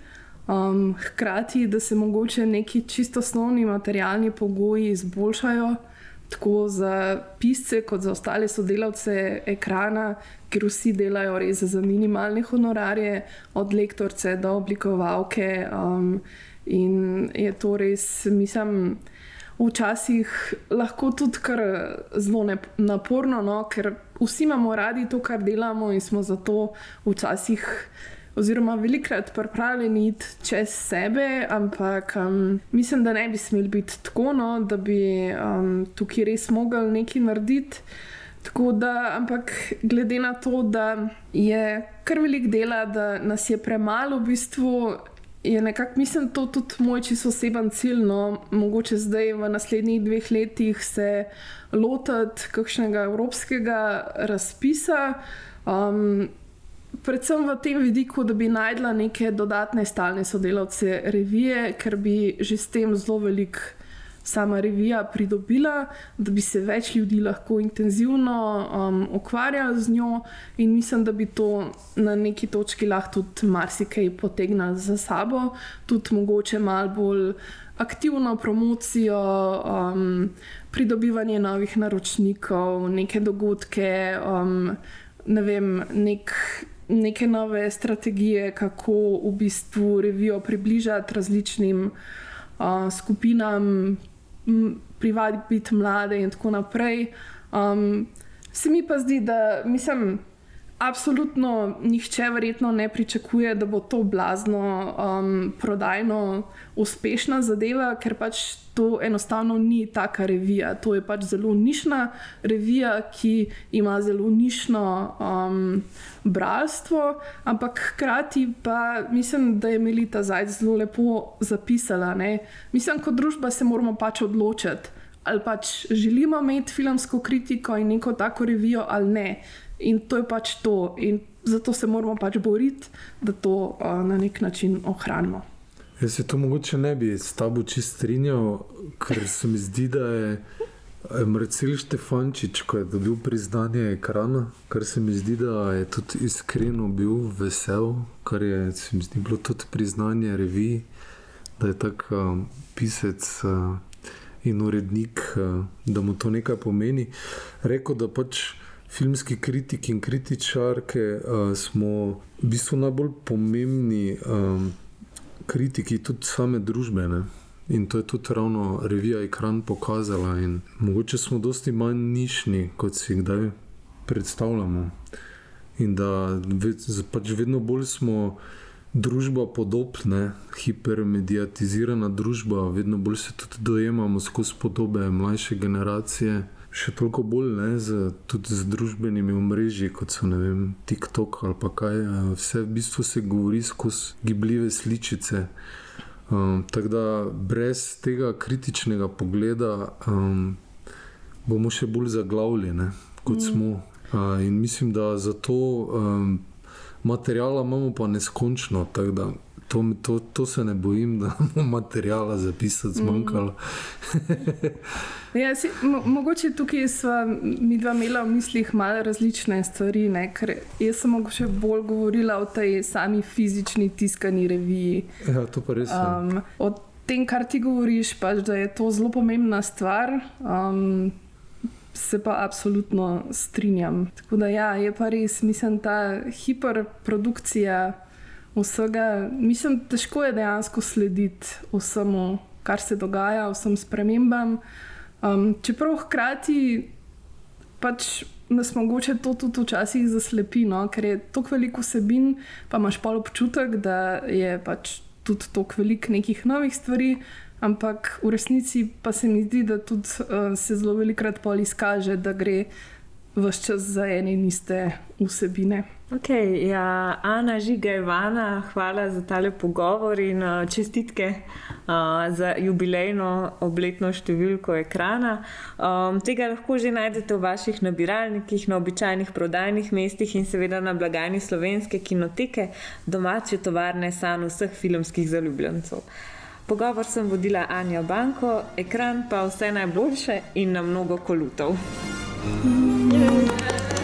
Um, hkrati, da se mogoče neki čisto osnovni materialni pogoji izboljšajo, tako za pisce, kot za ostale sodelavce ekrana, ker vsi delajo res za minimalne honorarje, od lektorce do oblikovalke. Um, in je to res, mislim včasih lahko tudi kar zelo naporno, no? ker vsi imamo radi to, kar delamo in smo zato včasih. Oziroma, velikrat pripravljeni iti čez sebe, ampak um, mislim, da ne bi smeli biti tako, no, da bi um, tukaj res mogli nekaj narediti. Da, ampak glede na to, da je kar velik dela, da nas je premalo, v bistvu je nekako, mislim, to tudi moj čisto oseben cilj. No, mogoče zdaj v naslednjih dveh letih se lotiti kakšnega evropskega razpisa. Um, predvsem v tem vidiku, da bi najdla neke dodatne stalne sodelavce revije, ker bi že s tem zelo veliko sama revija pridobila, da bi se več ljudi lahko intenzivno um, ukvarjali z njo, in mislim, da bi to na neki točki lahko tudi marsikaj potegnili za sabo, tudi mogoče malo bolj aktivno promocijo, um, pridobivanje novih naročnikov, neke dogodke, um, ne vem, nek. Neke nove strategije, kako v bistvu revijo približati različnim uh, skupinam, privabiti mlade in tako naprej. Um, se mi pa zdi, da mislim, absolutno nihče verjetno ne pričakuje, da bo to blazno um, prodajno uspešna zadeva, ker pač to enostavno ni taka revija. To je pač zelo nišna revija, ki ima zelo nišno um, bralstvo, ampak hkrati pa mislim, da je Melita Zajc zelo lepo zapisala. Ne? Mislim, kot družba se moramo pač odločiti. Ali pač želimo imeti filmsko kritiko in neko tako revijo, ali ne. In to je pač to, in zato se moramo pač boriti, da to uh, na nek način ohranimo. Jaz se to mogoče ne bi s tabo čist strinjal, ker se mi zdi, da je Marcel Štefančič, ko je dobil priznanje ekrana, kar se mi zdi, da je tudi iskreno bil vesel, kar je se mi zdi bilo tudi priznanje reviji, da je tak uh, pisec. Uh, In urednik, da mu to nekaj pomeni. Rekl, da pač filmski kritiki in kritičarke uh, smo v bistvu najbolj pomembni um, kritiki tudi same družbe. Ne? In to je tudi ravno revija Ekran pokazala. In mogoče smo dosti manj nišni, kot si jih kdaj predstavljamo. In da pač vedno bolj smo družba podobna, hipermediatizirana družba, vedno bolj se tudi dojemamo skozi podobe mlajše generacije še toliko bolj ne, z, tudi z družbenimi omrežji, kot so vem, TikTok ali pa kaj. Vse v bistvu se govori skozi gibljive sličice. Um, tako da brez tega kritičnega pogleda um, bomo še bolj zaglavljeni, kot mm. smo. Uh, in mislim, da zato um, materijala imamo pa neskončno. To, to, to se ne bojim, da bomo materijala zapisati zmanjkalo. ja, si, mo mogoče tukaj smo mi dva imela v mislih malo različne stvari. Ne? Ker jaz sem mogoče bolj govorila o tej sami fizični tiskani reviji. Ja, to pa res. Um, o tem, kar ti govoriš, pač, da je to zelo pomembna stvar. Um, Se pa absolutno strinjam. Tako da ja, je pa res, mislim, ta hiperprodukcija vsega, mislim, težko je dejansko slediti vsemu, kar se dogaja, vsem spremembam. Um, čeprav hkrati pač nas mogoče to tudi včasih zaslepi, no? ker je toliko veliko vsebin, pa imaš pa občutek, da je pač tudi toliko veliko nekih novih stvari. Ampak v resnici pa se mi zdi, da tudi uh, se zelo velikokrat pol izkaže, da gre vse čas za ene in iste vsebine. Okay, ja, Ana, žiga Ivana, hvala za tale pogovor in uh, čestitke uh, za jubilejno obletno številko ekrana. Um, tega lahko že najdete v vaših nabiralnikih, na običajnih prodajnih mestih in seveda na blagajni slovenske kinoteke, domače tovarne, san vseh filmskih zaljubljencev. Pogovor sem vodila Anja Banko, ekran pa vse najboljše in na mnogo kolutov. Yeah.